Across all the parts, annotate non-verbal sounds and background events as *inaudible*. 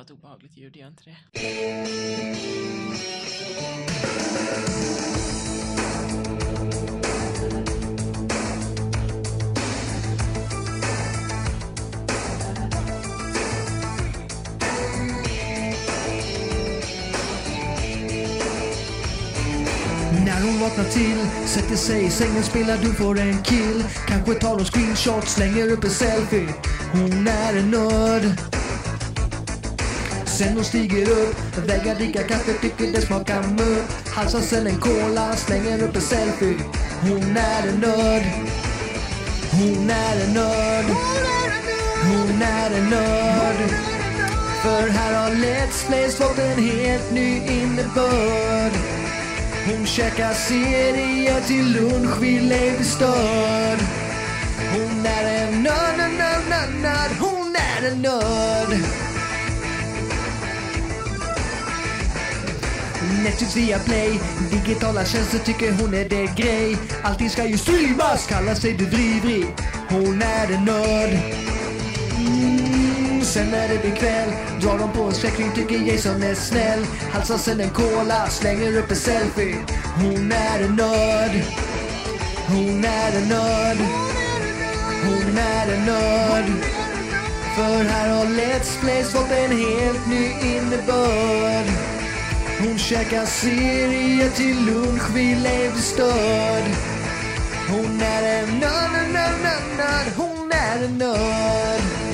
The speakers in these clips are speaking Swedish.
var ett obehagligt ljud, gör inte det? När hon vaknar till, sätter sig i sängen, spelar du för en kill. Kanske tar hon screenshot, slänger upp en selfie. Hon är en nörd. Sen hon stiger upp, vägrar dricka kaffe, tycker det smakar mört. Halsar sen en cola, slänger upp en selfie. Hon är en nörd. Hon är en nörd. Hon är en nörd. För här har Let's Plays fått en helt ny innebörd. Hon käkar serier till lunch vid Levi störd. Hon är en nörd, nörd, nörd, nörd. Hon är en nörd. Netflix typ via play Digitala tjänster tycker hon är det grej. Allting ska ju streamas, kallar sig bedrivrig Hon är en nörd. Mm, Sen när det blir kväll Drar de på en skräckfilm, tycker Jason är snäll. Halsar sen en cola, slänger upp en selfie. Hon är en nörd. Hon är en nörd. Hon är en nörd. För här har Let's Plays fått en helt ny innebörd hon käkar serier till lunch vid Levi störd. Hon är en nörd, nörd, nörd, nörd. Hon är en nörd.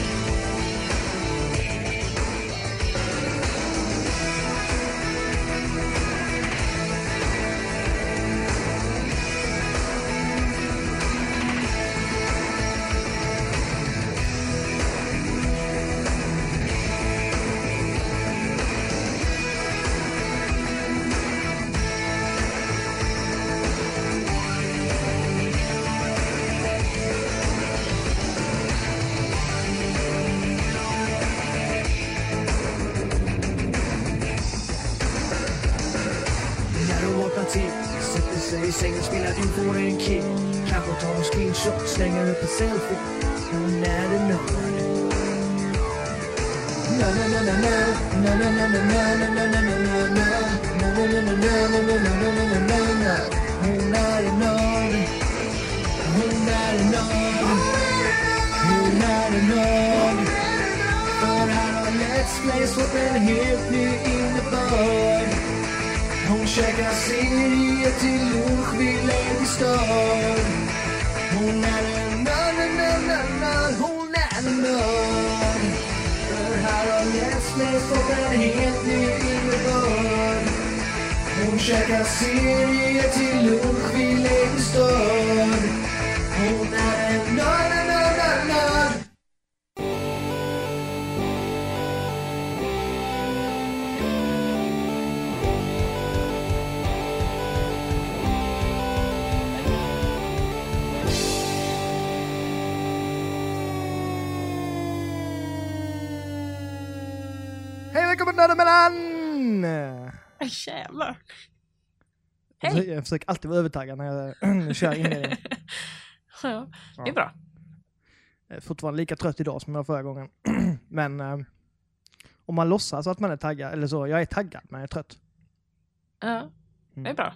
käka serier till lunch vid Längsdörr. Hon är en nörd, en nörd, en nörd. Hej välkommen till Nördemellan! Äh, jävlar. Jag Hej. Jag försöker alltid vara övertaggad när jag *clears throat* kör inledningen. *laughs* Ja, det är bra. Jag är fortfarande lika trött idag som jag var förra gången. *clears throat* Men eh, om man låtsas att man är taggad, eller så, jag är taggad men jag är trött. Ja, det är bra.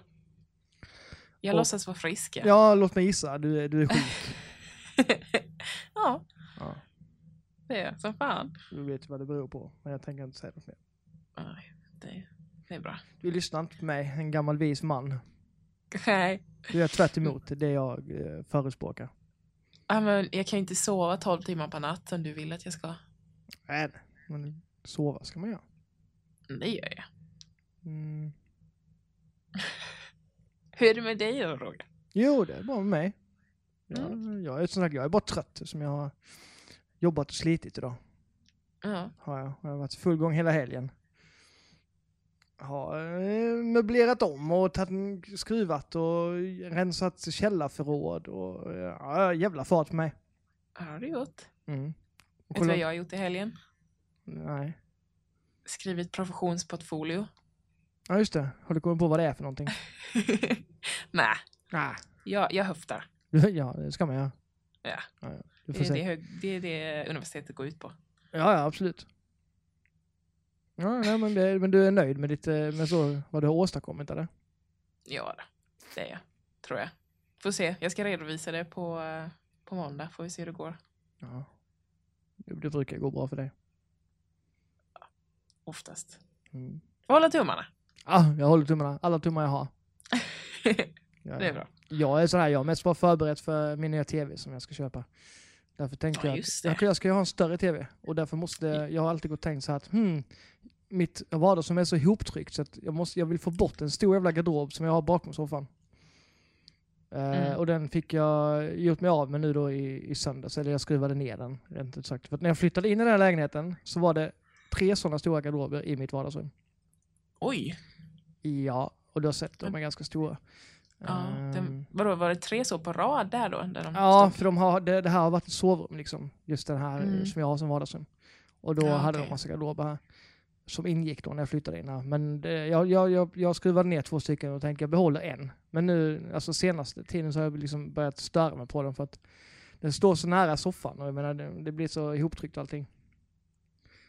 Jag Och- låtsas vara frisk. Ja. Ja, låt mig gissa, du, är- du är sjuk. *laughs* ja, Ja, det är som fan. du vet vad det beror på, men jag tänker inte säga något mer. Nej, det, det är bra. Du lyssnar inte på mig, en gammal vis man. Nej, Du är tvärt emot det jag eh, förespråkar. ja, men jag kan ju inte sova 12 timmar per natt som du vill att jag ska. Nej, men sova ska man göra. Det gör jag. Mm. *laughs* Hur är det med dig då, Roger? Jo, det är bra med mig. Jag, jag, är, som sagt, jag är bara trött som jag har jobbat och slitit idag. Ja, Har jag. jag har varit full gång hela helgen. Har eh, möblerat om och tagit skruvat och rensat källarförråd och ja, jävla fart på mig. vad har du gjort? Mm. Vet du vad jag har gjort i helgen? Nej. Skrivit professionsportfolio. Ja just det. Har du kommit på vad det är för någonting? *laughs* Nej, Nej. jag, jag höftar. *laughs* Ja, det ska man göra. Ja. ja, ja. Det är det, det är det universitetet går ut på. Ja, ja, absolut. Ja, nej, men, det, men du är nöjd med, ditt, eh, med så, vad du har åstadkommit eller? Ja, det är jag. Tror jag. Får se. Jag ska redovisa det på, eh, på måndag. Får vi se hur det går. Ja. Det, det brukar gå bra för dig. Oftast. Mm. Hålla tummarna. Ja, jag håller tummarna. Alla tummar jag har. *laughs* Det är bra. Jag är sån här, jag är mest bara förberedd för min nya tv som jag ska köpa. Därför tänkte Ja, jag att jag, jag ska ju ha en större tv. Och därför måste, jag har alltid gått och tänkt så här att hmm, mitt vardagsrum är så ihoptryckt så att jag, måste, jag vill få bort en stor jävla garderob som jag har bakom soffan. Eh, Mm. och den fick jag gjort mig av med nu då i, i söndags, eller jag skruvade ner den rent ut sagt. För när jag flyttade in i den här lägenheten så var det tre sådana stora garderober i mitt vardagsrum. Oj. Ja, och du har sett, de är ganska stora. Ja, Ehm, den, vadå, var det tre så på rad där då? Där de Ja, stod? för de har, det, det här har varit ett sovrum liksom. Just den här Mm. som jag har som vardagsrum. Och då Ja, hade okej. de massa garderober här. Som ingick då när jag flyttade in här. Men det, jag, jag, jag, jag skruvade ner två stycken och tänkte jag behåller en. Men nu, alltså senaste tiden så har jag liksom börjat störa mig på den för att den står så nära soffan och jag menar det, det blir så ihoptryckt allting.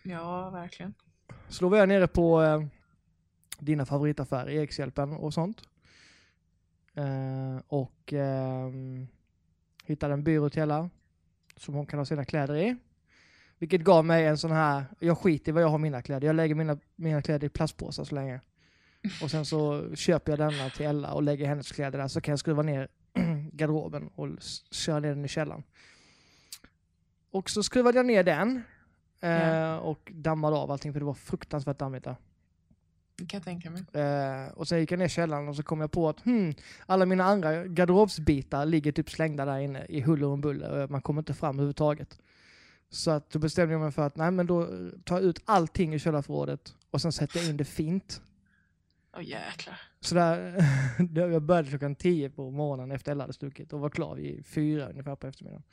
Ja, verkligen. Så då var jag nere på eh, dina favoritaffärer, Erikshjälpen och sånt. Eh, och ehm, hittade en byrå till Ella som hon kan ha sina kläder i. Vilket gav mig en sån här, jag skiter i vad jag har mina kläder, jag lägger mina, mina kläder i plastpåsar så länge. Och sen så köper jag denna till Ella och lägger hennes kläder där så kan jag skruva ner *clears throat* garderoben och köra ner den i källaren. Och så skruvade jag ner den eh, och dammade av allting för det var fruktansvärt dammigt där. Kan jag tänka mig. Eh, och sen gick jag ner i källaren och så kom jag på att hmm, alla mina andra garderobsbitar ligger typ slängda där inne i huller och buller och man kommer inte fram överhuvudtaget. Så att då bestämde jag mig för att nej men då tar jag ut allting i källarförrådet och sen sätter jag in det fint. Åh jäklar. Så där, *laughs* då jag började klockan 10 på morgonen efter Ella hade stuckit och var klar vid fyra ungefär på eftermiddagen.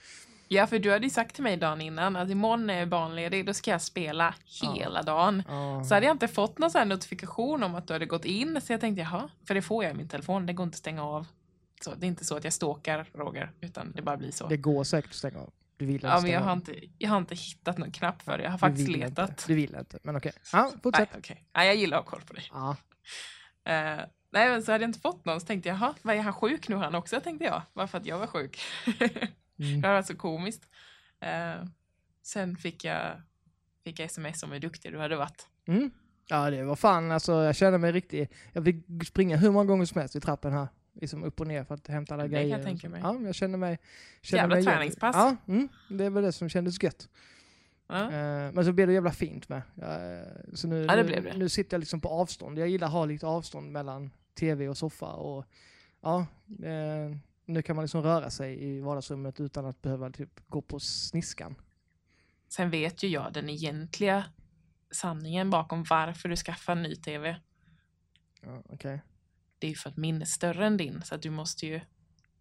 Ja, för du hade ju sagt till mig dagen innan att imorgon är jag barnledig, då ska jag spela hela dagen. Ja. Så hade jag inte fått någon sån här notifikation om att du hade gått in, så jag tänkte jaha, för det får jag i min telefon, det går inte att stänga av. Så det är inte så att jag stalkar Roger, utan det bara blir så. Det går säkert att stänga av. Du vill ja, men jag har, inte, jag har inte hittat någon knapp för det, jag har faktiskt letat. Inte. Du vill inte, men okej. Ja, fortsätt. Nej, okej. Nej, jag gillar att ha koll på dig. Ja. Eh, nej, men så hade jag inte fått någon, så tänkte jag, jaha, är han sjuk nu han också, tänkte jag. Bara för att jag var sjuk. *laughs* Mm. Det var så komiskt. Eh, sen fick jag, fick jag sms om hur duktig du hade varit. Mm. Ja, det var fan alltså, jag kände mig riktigt... Jag fick springa hur många gånger som helst i trappen här. Liksom upp och ner för att hämta alla Det kan jag grejer. och tänka mig. Ja, jag kände mig... Kände Jävla mig träningspass. Ja, mm, det var det som kändes gött. Ja. Eh, men så blev det jävla fint med. Eh, så nu, Ja, det det. nu sitter jag liksom på avstånd. Jag gillar att ha lite avstånd mellan tv och soffa. Och, ja, eh, nu kan man liksom röra sig i vardagsrummet utan att behöva typ gå på sniskan. Sen vet ju jag den egentliga sanningen bakom varför du skaffar en ny tv. Ja, okej. Det är ju för att min är större än din, så att du måste ju...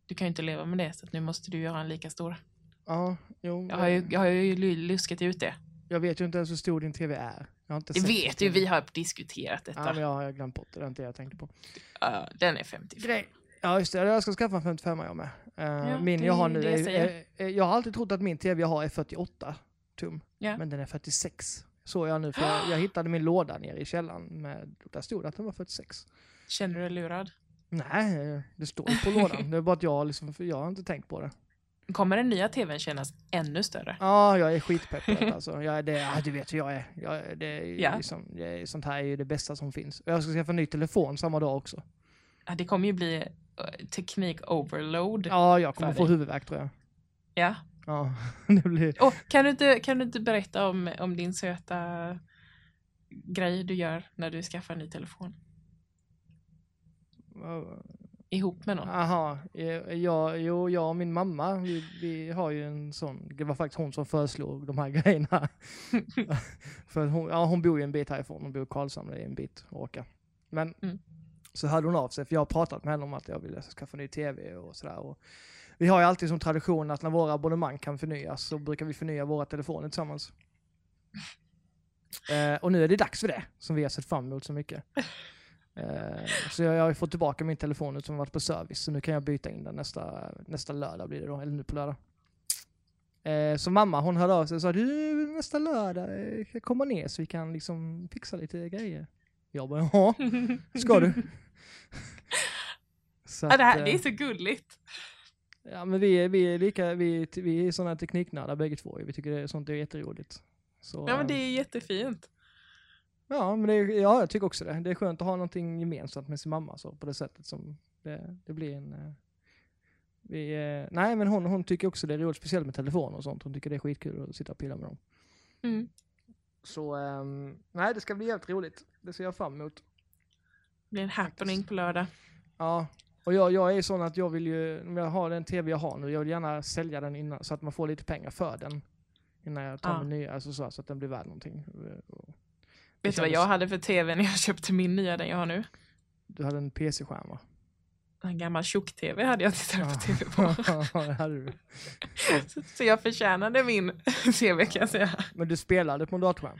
Du kan ju inte leva med det, så att nu måste du göra en lika stor. Ja, jo. Jag har ju, jag har ju lu- luskat ut det. jag vet ju inte ens hur stor din tv är. Jag har inte Det vet du, vi har diskuterat detta. Ja, men jag har glömt bort det. Det är inte det jag tänkte på. Ja, den är 55. Grej. Ja, just det. Jag ska skaffa en 55 jag med. Eh, Ja, min jag har nu jag är, Jag har alltid trott att min tv jag har är 48 tum. Ja. Men den är 46. Så jag nu, för jag, jag *gasps* hittade min låda nere i källaren. Med, där stod det att den var 46. Känner du dig lurad? Nej, det står på lådan. *laughs* Det är bara att jag, liksom, för jag har inte tänkt på det. Kommer den nya tvn kännas ännu större? Ja, jag är skitpepp på *laughs* det alltså. Jag det, ja, du vet hur jag är. Jag, det Ja. liksom, det sånt här är ju det bästa som finns. Jag ska skaffa en ny telefon samma dag också. Ja, det kommer ju bli teknik-overload. Ja, jag kommer få dig. huvudvärk tror jag. Ja. Ja, *laughs* det blir... Oh, kan, du inte, kan du inte berätta om, om din söta grej du gör när du skaffar en ny telefon? Ihop med någon? Jaha, eh, ja, jo, jag och min mamma, vi, vi har ju en sån, det var faktiskt hon som föreslog de här *laughs* grejerna. *laughs* För hon, ja, hon bor ju en bit härifrån, hon bor i Karlshamn, det är en bit att åka. Men Mm. Så hörde hon av sig, för jag har pratat med henne om att jag ville skaffa ny tv och sådär. Och vi har ju alltid som tradition att när våra abonnemang kan förnyas så brukar vi förnya våra telefoner tillsammans. *laughs* Eh, och nu är det dags för det, som vi har sett fram emot så mycket. *laughs* Eh, så jag, jag har ju fått tillbaka min telefon som har varit på service, så nu kan jag byta in den nästa, nästa lördag blir det då, eller nu på lördag. Eh, så mamma hon hörde av sig och sa du, nästa lördag eh, jag komma ner så vi kan liksom fixa lite grejer. Jag bara, ja, ska du? *laughs* *laughs* Så Ja, det, här, att, det är eh, så gulligt. Ja men vi är, vi är lika, vi, vi är sådana tekniknördar bägge två. Vi tycker det sånt är jätteroligt. Så, Ja, men det eh, är jättefint. Ja, men är- ja, jag tycker också det. Det är skönt att ha någonting gemensamt med sin mamma så på det sättet som det, det blir en... eh, Vi, eh, nej, men hon, hon tycker också det är roligt, speciellt med telefon och sånt. Hon tycker det är skitkul att sitta och pilla med dem. Mm. Så ehm, nej, det ska bli jävligt roligt. Det ser jag fram emot. Det blir en happening på lördag. Ja, och jag, jag är sån att jag vill ju, om jag har den tv jag har nu, jag vill gärna sälja den innan så att man får lite pengar för den. Innan jag tar Ja. min nya, alltså så, så att den blir värd någonting. Och- Vet du vad jag hade för tv när jag köpte min nya, den jag har nu? Du hade en PC-skärm va? En gammal tjock-tv hade jag tittat på tv på. *laughs* Så jag förtjänade min *laughs* tv kan jag säga. Men du spelade på en datorskärm?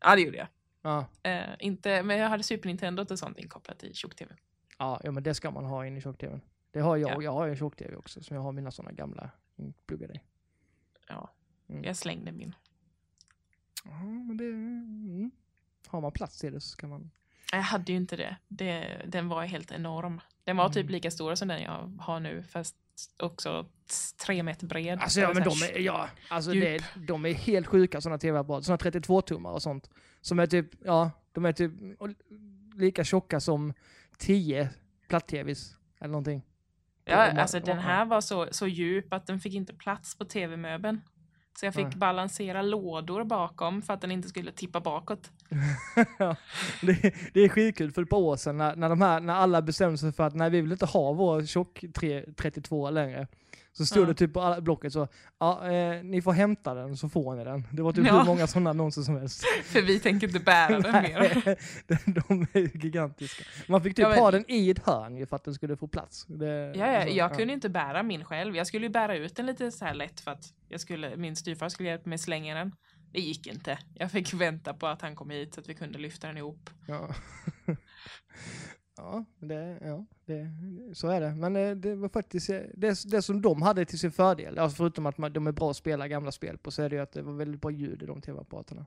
Ja, det gjorde jag. Ja. Eh, inte, men jag hade Super Nintendo och sånt inkopplat i tjock-tv. Ja, ja, men det ska man ha in i tjock-tvn. Det har jag, Ja. jag har en tjock-tv också, som jag har mina sådana gamla inpluggade i. Ja, Mm. jag slängde min. Ja, men det... Mm. Har man plats till det så ska man... Jag hade ju inte det. det den var helt enorm. Den var typ Mm. lika stor som den jag har nu, fast också tre meter bred. Alltså, ja, men de är, ja, alltså djup. det, de är helt sjuka sådana tv-apparater. Sådana 32-tummar och sånt. Som är typ, ja, de är typ lika tjocka som 10 platt-tvs eller någonting. Ja, alltså den här var så, så djup att den fick inte plats på tv-möbeln. Så jag fick Nej. balansera lådor bakom för att den inte skulle tippa bakåt. *laughs* Det, det är skitkul för ett par år sedan när, när, de här, när alla bestämde sig för att nej, vi vill inte ha vår tjock 3, 32 längre. Så stod Ja. det typ på alla blocket så, ja, eh, ni får hämta den så får ni den. Det var typ Ja. hur många sådana annonser som helst. *laughs* För vi tänker inte bära den mer. *laughs* De, de är gigantiska. Man fick typ Ja, men- ha den i ett hörn för att den skulle få plats. Det, Ja, ja, så, jag kunde inte bära min själv. Jag skulle ju bära ut den lite så här lätt för att jag skulle, min styvfar skulle hjälpa mig slänga den. Det gick inte. Jag fick vänta på att han kom hit så att vi kunde lyfta den ihop. Ja. *laughs* ja, det, ja det, så är det. Men eh, det var faktiskt eh, det, det som de hade till sin fördel, alltså förutom att de är bra att spela gamla spel på, så är det ju att det var väldigt bra ljud i de tv-apparaterna.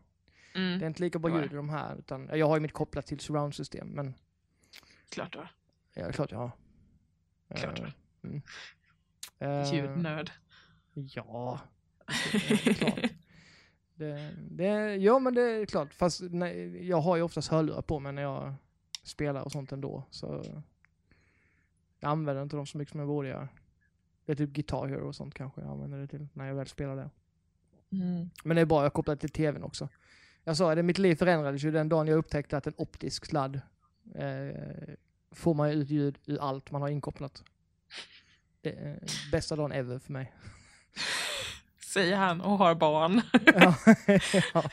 Mm, Det är inte lika bra ljud i de här, utan jag har ju mitt kopplat till surround-system, men klart det var. ja, klart jag har. Klart det mm. Eh, Ljudnörd. Ja, det är klart. *laughs* Det, det, ja men det är klart, fast nej, jag har ju oftast hörlurar på mig när jag spelar och sånt ändå. Så jag använder inte dem så mycket som jag borde göra. Det är typ Guitar Hero och sånt kanske jag använder det till när jag väl spelar det. Mm. Men det är bra, jag kopplar till tvn också. Jag sa det, mitt liv förändrades ju den dagen jag upptäckte att en optisk sladd eh, får man ut ljud ur allt man har inkopplat. Är bästa dagen ever för mig. *laughs* Säger han och har barn. *laughs* Ja, ja.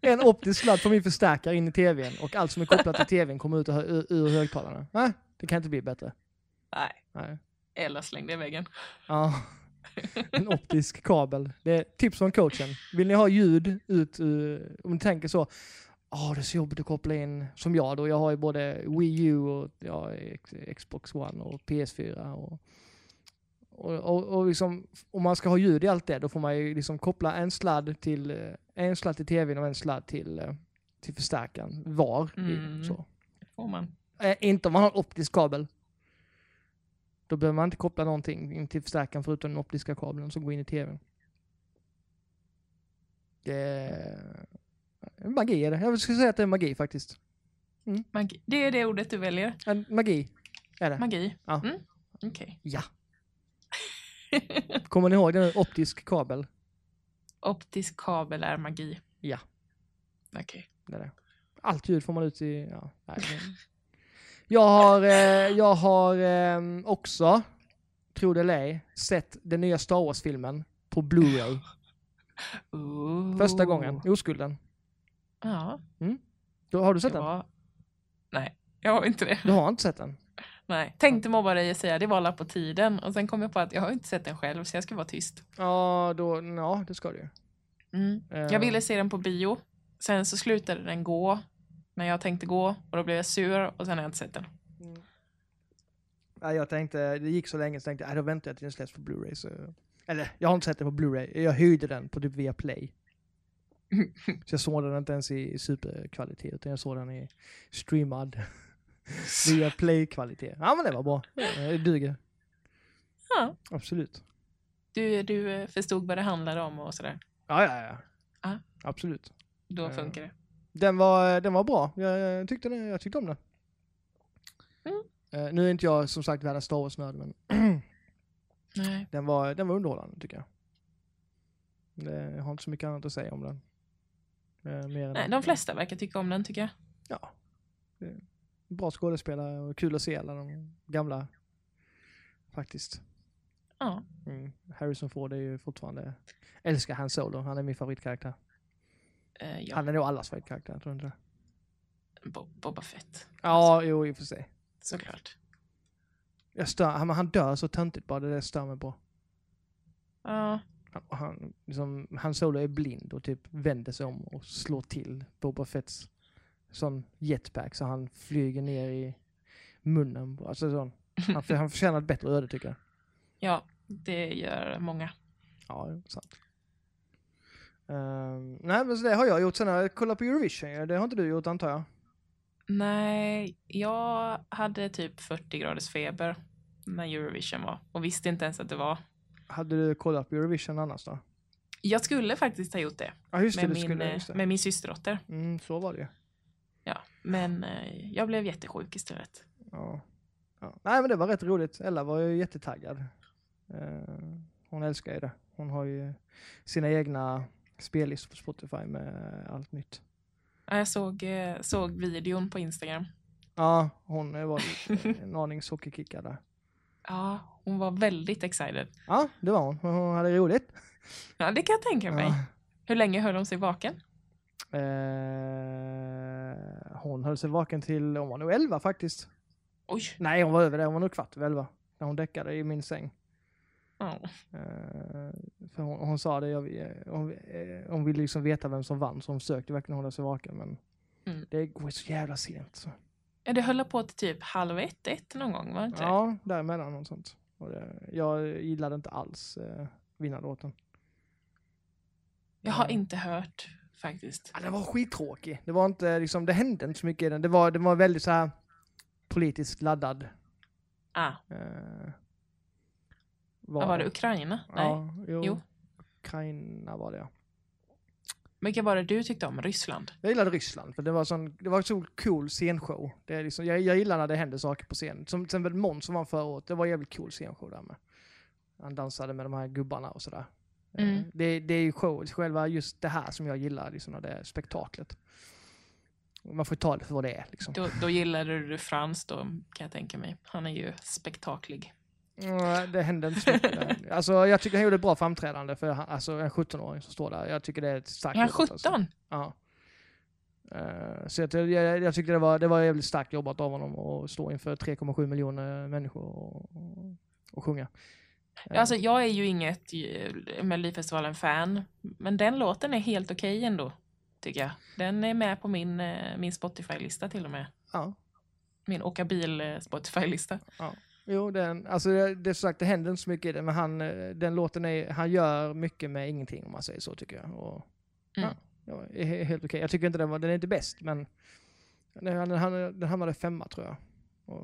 En optisk sladd på min förstärkare in i tvn och allt som är kopplat till tvn kommer ut ur, högtalarna. Nej, det kan inte bli bättre. Nej, Nej. eller släng det i väggen. Ja. *laughs* En optisk kabel. Det är tips från coachen. Vill ni ha ljud ut ur, om ni tänker så, Åh, det är så jobbigt att koppla in, som jag då, jag har ju både Wii U och ja, Xbox One och PS4 och och, och, och liksom, om man ska ha ljud i allt det, då får man ju liksom koppla en sladd till, eh, en sladd till tvn och en sladd till, eh, till förstärkaren var. Mm. Så. Får man. Eh, inte om man har en optisk kabel. Då behöver man inte koppla någonting in till förstärkaren förutom den optiska kabeln som går in i tvn. Det är magi är det. Jag skulle säga att det är magi faktiskt. Magi. Det är det ordet du väljer. Magi är det. Magi. Ja. Mm. Okej. Ja. *laughs* Kommer ni ihåg den optisk kabel? Optisk kabel är magi. Ja. Okej. Det det. Allt ljud får man ut i... Ja, nej, jag har, eh, jag har eh, också, tro det eller ej, sett den nya Star Wars-filmen på Blu-ray. *laughs* Första gången, oskulden. Ja. Då, har du sett det den? Nej, jag har inte det. Du har inte sett den? Nej. Tänkte mobba dig och säga det var alla på tiden och sen kom jag på att jag har inte sett den själv så jag ska vara tyst. Ja, då, ja det ska du ju. Mm. Eh, Jag ville se den på bio. Sen så slutade den gå när jag tänkte gå och då blev jag sur och sen har jag inte sett den. Nej, jag tänkte, det gick så länge så tänkte jag, "Nej, då väntar jag till den släpps på Blu-ray. Så... Eller, jag har inte sett den på Blu-ray. Jag hyrde den på typ via Play. *laughs* Så jag såg den inte ens i superkvalitet utan jag såg den i streamad *laughs* via play-kvalitet. Ja men det var bra. Det duger. Ja, Absolut. du, du eh, förstod vad det handlade om och sådär. Ja, ja, ja. Ja. Absolut. Då Ja. funkar det. Den var, den var bra. Jag, jag, tyckte, den, jag tyckte om den. Mm. Eh, nu är inte jag som sagt världens Star Wars-nörd men *clears throat* Nej. den var, den var underhållande tycker jag. Det, jag har inte så mycket annat att säga om den. Eh, mer än Nej, de flesta verkar tycka om den tycker jag. Ja. Det bra skådespelare och kul att se alla de gamla. Faktiskt. Ja. Mm. Harrison Ford är ju fortfarande, älskar Han Solo, han är min favoritkaraktär. Eh, ja. Han är nog allas favoritkaraktär, tror du inte det? Bo- Boba Fett. Ja, jo i och för sig. Såklart. Jag stör, han, han dör så töntigt bara, det är det jag stör mig på. Ja. Han, han, liksom, han Solo är blind och typ vänder sig om och slår till Boba Fetts sån jetpack så han flyger ner i munnen. Alltså sån. Han, han förtjänar ett bättre öde tycker jag. *laughs* ja, det gör många. Ja, jo, sant. Ehm, nej men så det har jag gjort sen har jag kollat på Eurovision. Det har inte du gjort antar jag? Nej, jag hade typ 40 graders feber när Eurovision var och visste inte ens att det var. Hade du kollat på Eurovision annars då? Jag skulle faktiskt ha gjort det Ja det, med, min, skulle. det. med min systerdotter. Mm, så var det ju. Men eh, jag blev jättesjuk istället. Ja. Ja. Nej men det var rätt roligt. Ella var ju jättetaggad. Eh, hon älskar ju det. Hon har ju sina egna spellistor på Spotify med allt nytt. Ja, Jag såg, eh, såg videon på Instagram. Ja, hon eh, var en aning sockerkickad där. Ja, hon var väldigt excited. Ja, det var hon. Hon hade roligt. Ja, det kan jag tänka mig. Ja. Hur länge höll hon sig vaken? Eh, hon höll sig vaken till, hon var nog 11 faktiskt. Oj. Nej, hon var över det. Hon var nog kvart över 11. När hon däckade i min säng. Eh, för hon, hon sa det, jag, eh, hon, eh, hon ville liksom veta vem som vann så hon försökte verkligen hålla sig vaken men Mm. det går så jävla sent. Så. Ja, Det höll på till typ halv ett, ett någon gång, var det inte? Ja, däremellan och sånt. Och det, jag gillade inte alls eh, vinnarlåten. Jag har inte hört faktiskt. Ja, den var skittråkig. Det var inte liksom, det hände inte så mycket i den. Det var, det var väldigt så här politiskt laddad. Ah, Eh, vad var det? Ukraina? Nej. Ja, jo. Jo. Ukraina var det ja. Vilka var det du tyckte om? Ryssland? Jag gillade Ryssland för det var sån, det var så cool scenshow. Det är liksom, jag, jag gillar när det händer saker på scen. Som till exempel Måns som var förra året, det var en jävligt cool scenshow där med. Han dansade med de här gubbarna och sådär. Mm. Eh, Det, det är ju show, själva just det här som jag gillar, liksom det spektaklet. Man får ta det för vad det är liksom. Då, då gillade du Frans då, kan jag tänka mig. Han är ju spektaklig. Mm, det hände inte så mycket där. *laughs* Alltså jag tycker han gjorde ett bra framträdande för han, alltså, en 17-åring som står där. Jag tycker det är ett starkt Är han jobbat, alltså. 17? Ja. Eh, så jag, jag, jag tyckte det var, det var jävligt starkt jobbat av honom att stå inför 3,7 miljoner människor och, och, och sjunga. Eh, Alltså, jag är ju inget eh, Melodifestivalen-fan, men den låten är helt okej ändå, tycker jag. Den är med på min, eh, min Spotify-lista till och med. ja, Min åka bil-Spotify-lista. jo, den, alltså det, det, sagt, det händer inte så mycket i det, men han, eh, den låten är, han gör mycket med ingenting om man säger så tycker jag. Och, Mm. ja, ja, är he- helt okej. Jag tycker inte den var, den är inte bäst, men den, den, den, den hamnade femma tror jag.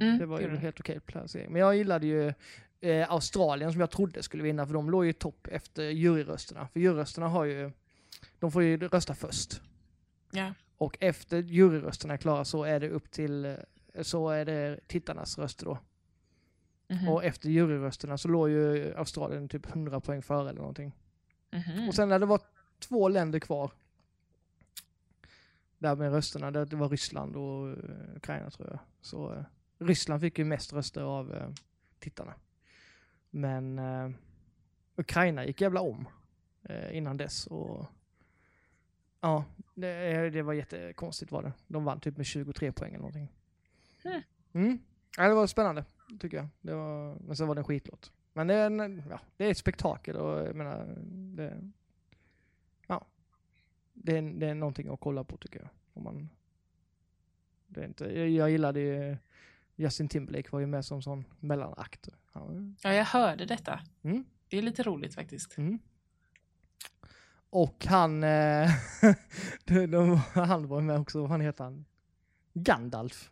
Mm, det var ju en den. helt okej placering. Men jag gillade ju eh, Australien som jag trodde skulle vinna, för de låg ju i topp efter juryrösterna. För juryrösterna har ju, de får ju rösta först. Ja. Och efter juryrösterna är klara så är det upp till, eh, så är det tittarnas röster då. Mhm. Och efter juryrösterna så låg ju Australien typ 100 poäng före eller någonting. Mhm. Och sen när det var två länder kvar, där med rösterna, det, var Ryssland och eh, Ukraina tror jag. Så eh, Ryssland fick ju mest röster av tittarna. Men eh, Ukraina gick jävla om eh, innan dess. Och, ja, det, det var jättekonstigt var det. De vann typ med 23 poäng eller någonting. Mm. Mm. Ja, det var spännande tycker jag. Det var, men sen var det en skitlåt. Men det är, en, ja, det är ett spektakel och jag menar, det, ja, det är, det är någonting att kolla på tycker jag. Om man, det är inte, jag, jag gillade ju, Justin Timberlake var ju med som sån mellanakt. Ja, Ja, jag hörde detta. Mm. Det är lite roligt faktiskt. mm. och han, eh, *laughs* de, de, han var med också, vad fan heter han? Gandalf.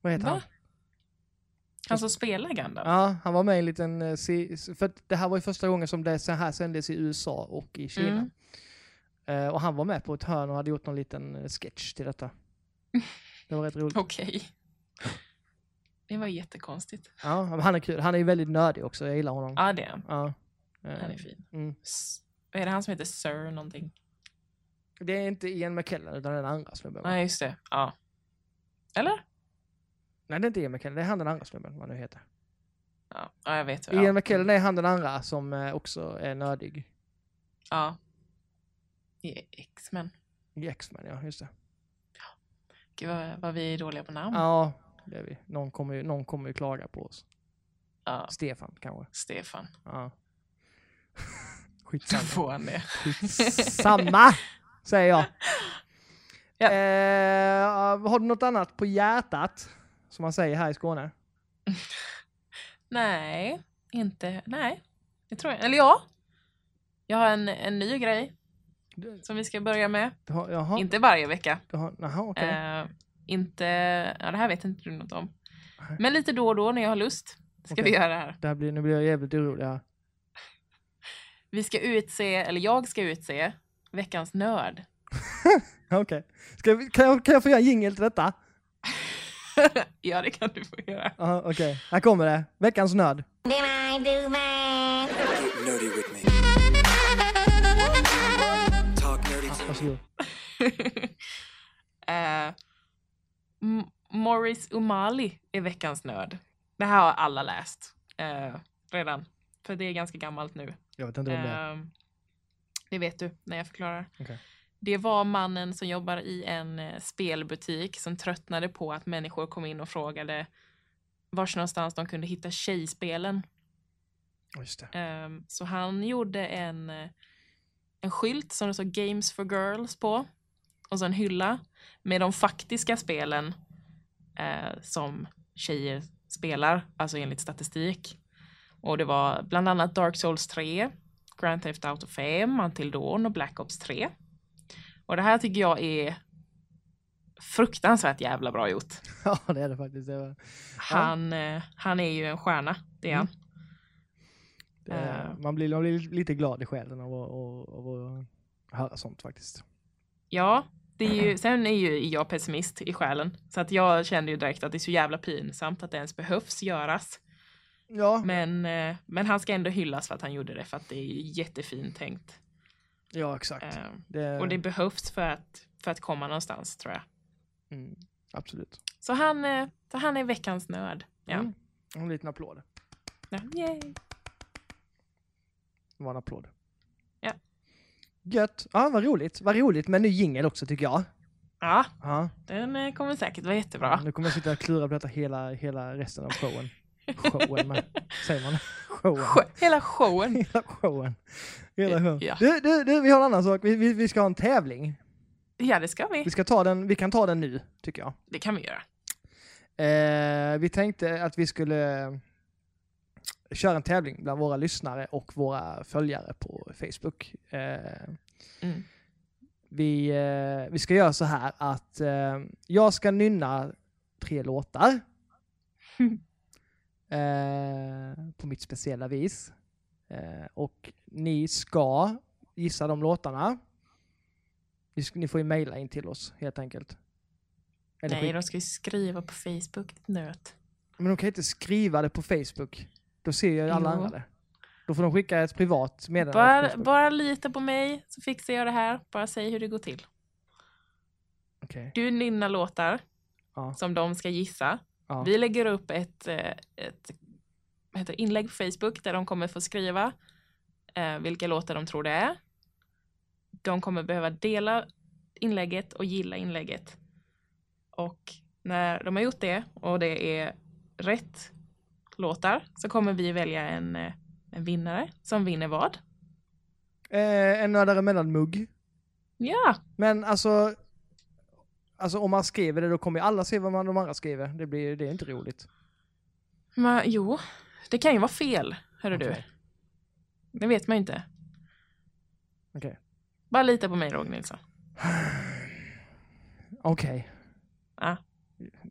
Vad heter Va? han? Han som spelar Gandalf? Ja, han var med i en liten, eh, för det här var ju första gången som det så här sändes i USA och i Kina. Mm. Eh, och han var med på ett hörn och hade gjort någon liten eh, sketch till detta. *laughs* Det var rätt roligt. Okej. Det var jättekonstigt. Ja, han är kul. Han är ju väldigt nördig också, jag gillar honom. Ja, det är han. Ja. Eh, Han är fin. Mm. Vad är det han som heter Sir någonting? Det är inte Ian McKellen utan den andra snubben. Nej, just det. Ja. Eller? Nej, det är inte Ian McKellen, det är han den andra snubben, vad nu heter. Ja, ja jag vet. Ian Ja. McKellen är han den andra som eh, också är nördig. ja. I X-Men. I X-Men, ja just det. Gud vad, vad vi är dåliga på namn. Ja, är vi. Någon kommer ju, någon kommer ju klaga på oss. Ja, Stefan kanske. Stefan. Ja. *laughs* Skitsamma. får han det. Skitsamma, säger jag. *laughs* Ja. Eh, har du något annat på hjärtat? Som man säger här i Skåne. *laughs* Nej, inte. Nej, det tror jag. Eller ja. Jag har en, en ny grej som vi ska börja med. har, Inte varje vecka. har, jaha, okej. Eh, inte, ja det här vet inte du något om. Men lite då och då när jag har lust ska Okej. vi göra det här. Det här blir, nu blir jag jävligt orolig här. *laughs* Vi ska utse, eller jag ska utse, veckans nörd. *laughs* Okej. Ska vi- Kan, jag, kan jag få göra en jingel till detta? *laughs* ja, det kan du få göra. Ja, Okej, här kommer det. Veckans nörd. Get nerdy with me. Talk nerdy to me. Varsågod. Eh, M- Morris Umali är veckans nörd. Det här har alla läst eh, redan. För det är ganska gammalt nu. Jag vet inte vem det är. Eh, det vet du när jag förklarar. Okej. Det var mannen som jobbar i en eh, spelbutik som tröttnade på att människor kom in och frågade vars någonstans de kunde hitta tjejspelen. Just det. Ehm, så han gjorde en, eh, en skylt som det stod Games for Girls på. Och så en hylla med de faktiska spelen eh, som tjejer spelar, alltså enligt statistik. Och det var bland annat Dark Souls 3, Grand Theft Auto 5, Until Dawn och Black Ops 3. Och det här tycker jag är fruktansvärt jävla bra gjort. *laughs* Ja, det är det faktiskt. Det var, Han, eh, han är ju en stjärna, det är han. det är, Eh. man, blir, man blir lite glad i själen av att, av att höra sånt faktiskt. Ja, det är ju, sen är ju jag pessimist i själen. Så att jag kände ju direkt att det är så jävla pinsamt att det ens behövs göras. Ja, Men, eh, men han ska ändå hyllas för att han gjorde det, för att det är jättefint tänkt. ja exakt. Eh, Det, och det behövs för att, för att komma någonstans, tror jag. mm, absolut. Så han, eh, så han är veckans nörd. Ja. Mm. En liten applåd. Ja. Yay. Det var en applåd. Ja. Gött. Ja, vad roligt. Vad roligt med en ny jingel också tycker jag. ja, Ja. den eh, kommer säkert vara jättebra. Nu kommer jag sitta och klura på detta hela, hela resten av showen. Showen med. *laughs* Säger man showen? Sj- *laughs* Hela showen. Hela showen. Hela showen. Ja. Du, du, du, vi har en annan sak. Vi, vi, vi ska ha en tävling. Ja, det ska vi. Vi, ska ta den, vi kan ta den nu, tycker jag. Det kan vi göra. Eh, vi tänkte att vi skulle köra en tävling bland våra lyssnare och våra följare på Facebook. Eh, Mm. vi, eh, vi ska göra så här att eh, jag ska nynna tre låtar. *laughs* på mitt speciella vis. Och ni ska gissa de låtarna. Ni, får ju mejla in till oss helt enkelt. Eller Nej, de ska ju skriva på Facebook, nöt. Men de kan inte skriva det på Facebook. Då ser ju alla Jo. andra det. Då får de skicka ett privat meddelande Bara, bara lita på mig så fixar jag det här. Bara säg hur det går till. Okej. Du nynnar låtar Ja. som de ska gissa. Ja. Vi lägger upp ett, eh, ett heter inlägg på Facebook där de kommer få skriva eh, vilka låtar de tror det är. De kommer behöva dela inlägget och gilla inlägget. Och när de har gjort det och det är rätt låtar så kommer vi välja en, eh, en vinnare som vinner vad? Eh, en nördare mellanmugg. Ja, Men alltså, alltså om man skriver det då kommer ju alla se vad man, de andra skriver. Det, blir, det är inte roligt. men jo, det kan ju vara fel, hörru du. Okej. Det vet man ju inte. Okej. Bara lita på mig Roger Nilsson. *sighs* Okej. Ja.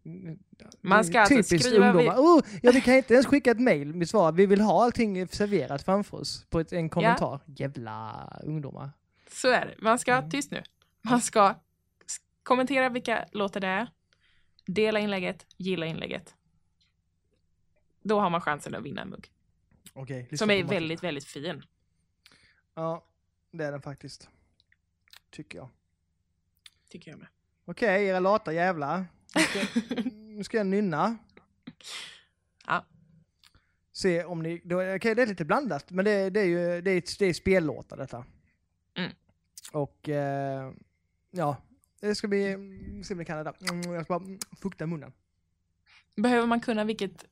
Mm, Man ska alltså Typiskt skriva... ungdomar. Oh, ja, vi kan inte ens skicka ett mail med svar. Vi vill ha allting serverat framför oss på ett, en kommentar. Jävla ungdomar. Så är det. Man ska, Mm. tyst nu. Man ska kommentera vilka låtar det är, dela inlägget, gilla inlägget. Då har man chansen att vinna en mugg. Okej. Som är väldigt, väldigt fin. Ja, det är den faktiskt. Tycker jag. Tycker jag med. Okej, era lata jävlar. Nu ska, nu ska jag nynna. Ja. Se om ni... Okej, det är lite blandat, men det, det är ju det är, det är spellåtar detta. Mm. Och eh, ja, det ska bli... Se om ni kan det där. Mm, Jag ska bara mm, fukta munnen. Behöver man kunna vilket,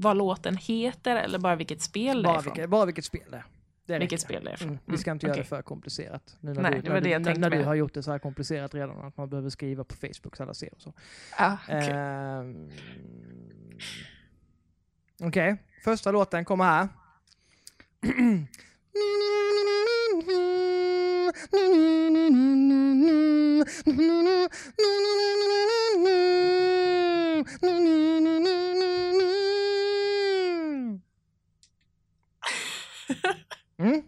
vad låten heter eller bara vilket spel det är Bara, vilket, bara vilket spel det är. Det Vilket räcker. spel det är ifrån? Mm, vi ska inte göra okej. det för komplicerat. Nu när Nej, du, när du, när, du har gjort det så här komplicerat redan, att man behöver skriva på Facebook så alla ser och så. Ah, okej. Ehm, Okej, första låten kommer här. Mm,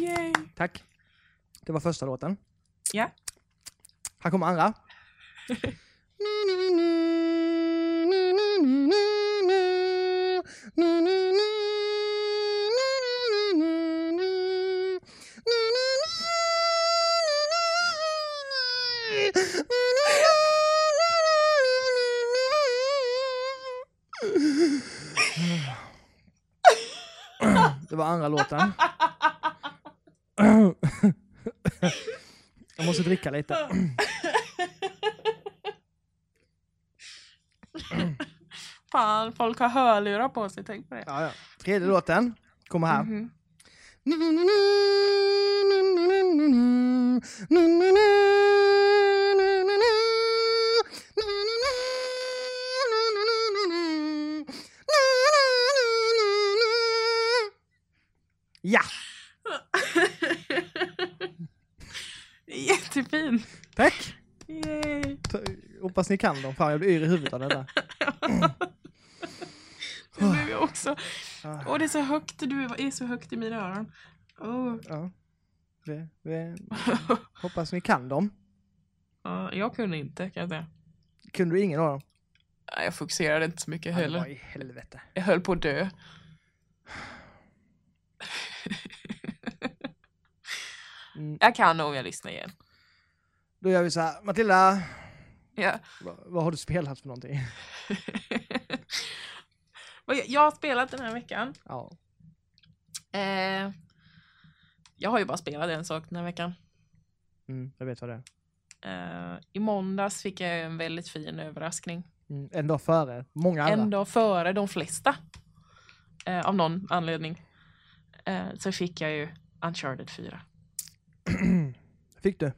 Yay. tack. Det var första låten. Ja. Här kommer andra. Var andra låten. Jag måste dricka lite. Fan, folk har hörlurar på sig, tänk på det. Ja, ja. Tredje låten kommer här. Mhm. Ja, Hoppas ni kan dem. Fan, jag blir yr i huvudet av det där. Det blev jag också. Ah, Åh, det är så högt. Du är så högt i mina öron. Åh. Ja. Det, det, *laughs* hoppas ni kan dem. Ja, jag kunde inte, kan jag säga. Kunde du ingen av dem? Nej, Jag fokuserade inte så mycket heller. i helvete. Jag höll på att dö. Mm, Jag kan nog jag lyssnar igen. då gör vi så här. Matilda, Ja. vad, vad har du spelat för någonting? *laughs* Jag har spelat den här veckan. Ja. Eh, jag har ju bara spelat en sak den här veckan. Mm, jag vet vad det är. Eh, I måndags fick jag en väldigt fin överraskning. Mm, en dag före. Många andra. En dag före de flesta. Eh, av någon anledning. Eh, så fick jag ju Uncharted 4. *clears throat* Fick du?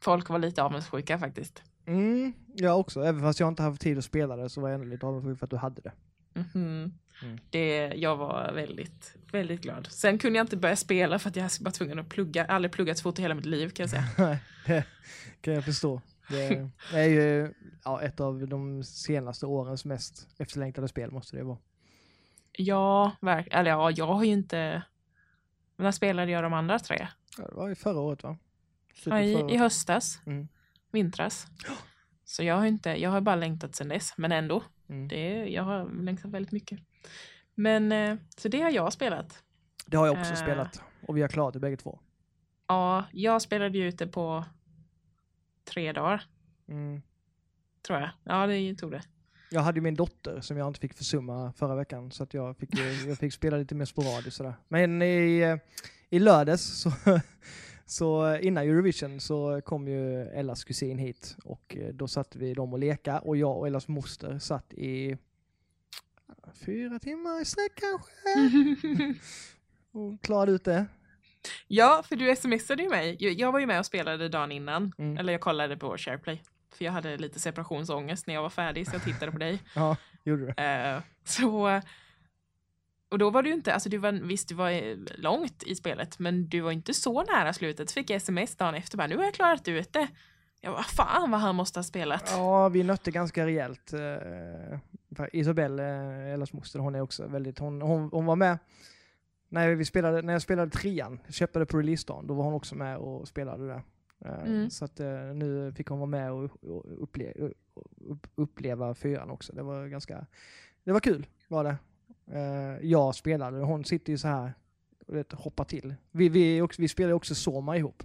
Folk var lite avundsjuka faktiskt. Mm, jag också. Även fast jag inte haft tid att spela det så var jag ändå lite avundsjuk för att du hade det. Mhm. Mm. Det, jag var väldigt, väldigt glad. Sen kunde jag inte börja spela för att jag var tvungen att plugga. Jag har aldrig pluggat så fort i hela mitt liv kan jag säga. *laughs* Nej, det kan jag förstå. Det är ju ja, ett av de senaste årens mest efterlängtade spel måste det vara. Ja, verk- eller ja, jag har ju inte... När spelade jag de andra tre? Ja, det var ju förra året va? Ja, Slutet i, I höstas, Mm. vintras. Så jag har inte, jag har bara längtat sedan dess, men ändå. Mm. Det, jag har längtat väldigt mycket. Men, eh, så det har jag spelat. Det har jag också Eh. spelat. Och vi har klarat det bägge två. Ja, jag spelade ju ute på tre dagar, Mm. tror jag. Ja, det tog det. Jag hade ju min dotter som jag inte fick försumma förra veckan så att jag fick, jag fick spela lite mer sporadiskt sådär. Men i, eh, i lördags så, *laughs* så innan Eurovision så kom ju Ellas kusin hit och eh, då satt vi dem och leka och jag och Ellas moster satt i fyra timmar i sträck kanske *laughs* och klarade ut det. ja, för du smsade ju mig. Jag- var ju med och spelade dagen innan. Mm. Eller jag kollade på SharePlay. För jag hade lite separationsångest när jag var färdig, så jag tittade på dig. *laughs* Ja, gjorde du. Eh, så... Och då var du inte, alltså du var, visst du var eh, långt i spelet, men du var inte så nära slutet. Så fick jag sms dagen efter bara, nu har jag klarat ut det. Jag bara, fan vad han måste ha spelat. Ja, vi nötte ganska rejält. Eh, Isabelle, eh, Ellas moster, hon är också väldigt, hon, hon, hon var med när, vi spelade, när jag spelade trean, köpte det på releasedagen, då var hon också med och spelade det. Eh, Mm. Så att nu fick hon vara med och, och upple, upp, uppleva fyran också. Det var ganska, det var kul var det. Eh, jag spelade, hon sitter ju så här och vet, hoppar till. Vi, vi, också, vi spelar ju också Soma ihop.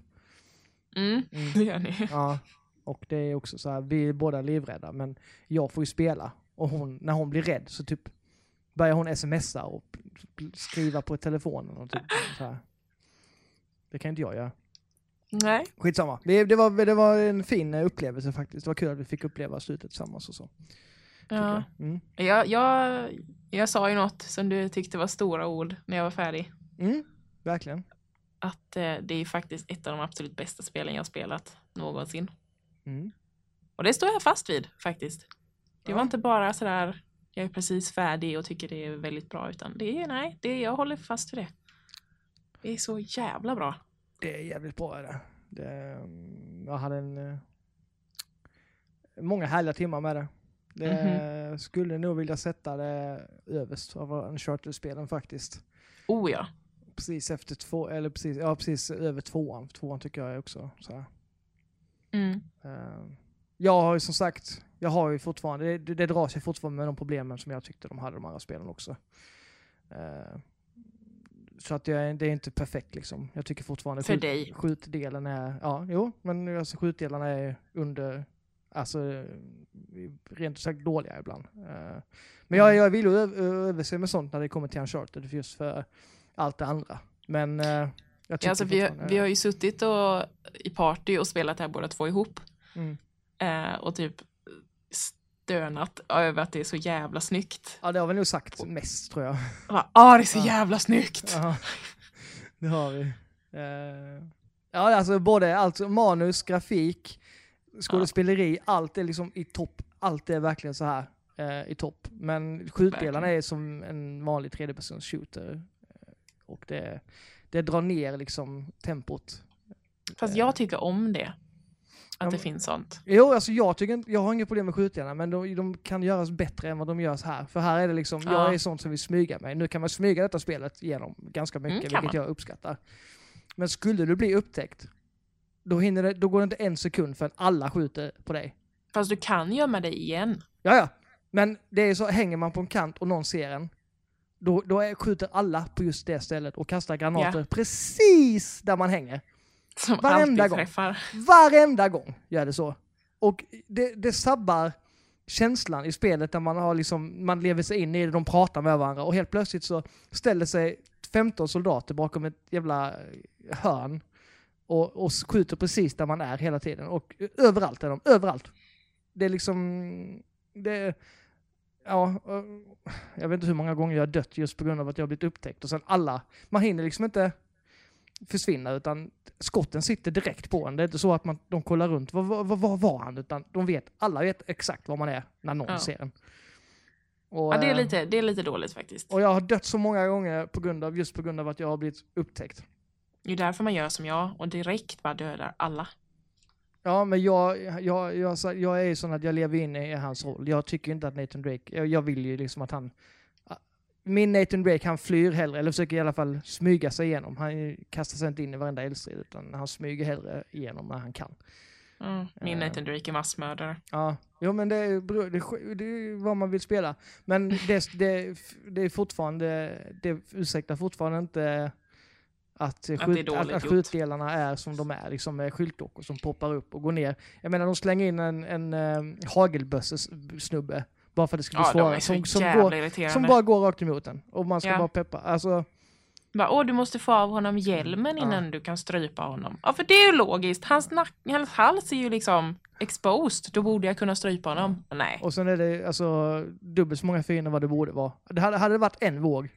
Mm, Mm. *laughs* det gör ni. Ja, och det är också så här, vi är båda livrädda, men jag får ju spela. Och hon, när hon blir rädd så typ börjar hon smsa och skriva på telefonen och typ så här. Det kan inte jag göra. Nej. Skitsamma. Det, det, var, det var en fin upplevelse faktiskt. Det var kul att vi fick uppleva slutet tillsammans och så. Ja. jag. Mm. Jag, jag, jag sa ju något som du tyckte var stora ord när jag var färdig. Mm, verkligen. Att eh, det är faktiskt ett av de absolut bästa spelen jag spelat någonsin. Mm. Och det står jag fast vid faktiskt. Det var Ja. inte bara sådär, jag är precis färdig och tycker det är väldigt bra, utan det är, nej, det, jag håller fast vid det. Det är så jävla bra. Det är jävligt bra är det. det mm, jag hade en, eh, många härliga timmar med det. Det skulle nog vilja sätta det överst av Uncharted-spelen faktiskt. Oh ja. Precis efter två, eller precis, ja precis över tvåan. Tvåan tycker jag är också så här. Mm. Eh, jag har ju som sagt, jag har ju fortfarande, det, det, det drar sig fortfarande med de problemen som jag tyckte de hade de andra spelen också. Eh, så att jag, det är inte perfekt liksom. Jag tycker fortfarande För skjut- dig. skjutdelen är, ja jo, men alltså skjutdelarna är under, alltså rent ut sagt dåliga ibland. Eh, men jag, jag vill ju överse med sånt när det kommer till Uncharted just för allt det andra. Men eh, jag tycker Ja, alltså, vi, har- vi har ju suttit och, i party och spelat det här båda två ihop. Mm. Eh, och typ stönat över att det är så jävla snyggt. Ja, det har vi nog sagt mest tror jag. Bara, Ah, det är så Ja. jävla snyggt! Ja, det har vi. Ja, alltså både alltså, manus, grafik, skådespeleri, allt är liksom i topp. Allt är verkligen så här eh, i topp. Men skjutdelarna Verkligen. är som en vanlig tredjepersons shooter. Eh, Och det, det drar ner liksom tempot. Fast Eh, jag tycker om det. Att Ja, det finns sånt. Jo, alltså jag, tycker jag har inga problem med skjutdelarna, men de, de kan göras bättre än vad de görs här. För här är det liksom, Ja. jag är sånt som vill smyga mig. Nu kan man smyga detta spelet igenom ganska mycket, Mm, vilket man. jag uppskattar. Men skulle du bli upptäckt, då, hinner det, då går det inte en sekund förrän alla skjuter på dig. Fast du kan gömma dig igen. Ja, ja. Men det är så, hänger man på en kant och någon ser en, då, då är, skjuter alla på just det stället och kastar granater precis där man hänger. Som Varenda gång. träffar. Varenda gång gör det så. Och det, det sabbar känslan i spelet där man, har liksom, man lever sig in i det, de pratar med varandra och helt plötsligt så ställer sig 15 soldater bakom ett jävla hörn och, och skjuter precis där man är hela tiden. Och överallt är de, överallt. Det är liksom... Det, ja, och jag vet inte hur många gånger jag har dött just på grund av att jag har blivit upptäckt. Och sen alla, man hinner liksom inte försvinna utan skotten sitter direkt på en. Det är inte så att man, de kollar runt, var, var, var var han? Utan de vet, alla vet exakt var man är när någon Ja. ser en. Och, Ja, det är eh, lite, det är lite dåligt faktiskt. och jag har dött så många gånger på grund av, just på grund av att jag har blivit upptäckt. Det är därför man gör som jag och direkt bara dödar alla. Ja, men jag, jag, jag, jag är ju sån att jag lever in i hans roll. Jag tycker inte att Nathan Drake, jag, jag vill ju liksom att han... Min Nathan Drake, han flyr hellre, eller försöker i alla fall smyga sig igenom. Han kastar sig inte in i varenda eldstrid, utan han smyger hellre igenom när han kan. Mm. Min Eh. Nathan Drake är massmördare. Ja, jo men det är, bero- det, det är vad man vill spela. Men det, det, det är fortfarande, det ursäktar fortfarande inte att, det är skjut, att, dåligt att gjort. skjutdelarna är som de är, liksom med skyltdockor som poppar upp och går ner. Jag menar de slänger in en, en um, hagelbössesnubbe bara för att det ska bli Ja, svårare. Som, som, går, som bara går rakt emot den. Och man ska Ja. bara peppa. Alltså, Bara, Åh, du måste få av honom hjälmen Ja. innan du kan strypa honom. Ja, för det är ju logiskt. Hans, nack, hans hals är ju liksom exposed. Då borde jag kunna strypa honom. Nej. och sen är det alltså dubbelt så många fiender vad det borde vara. Det hade, hade det varit en våg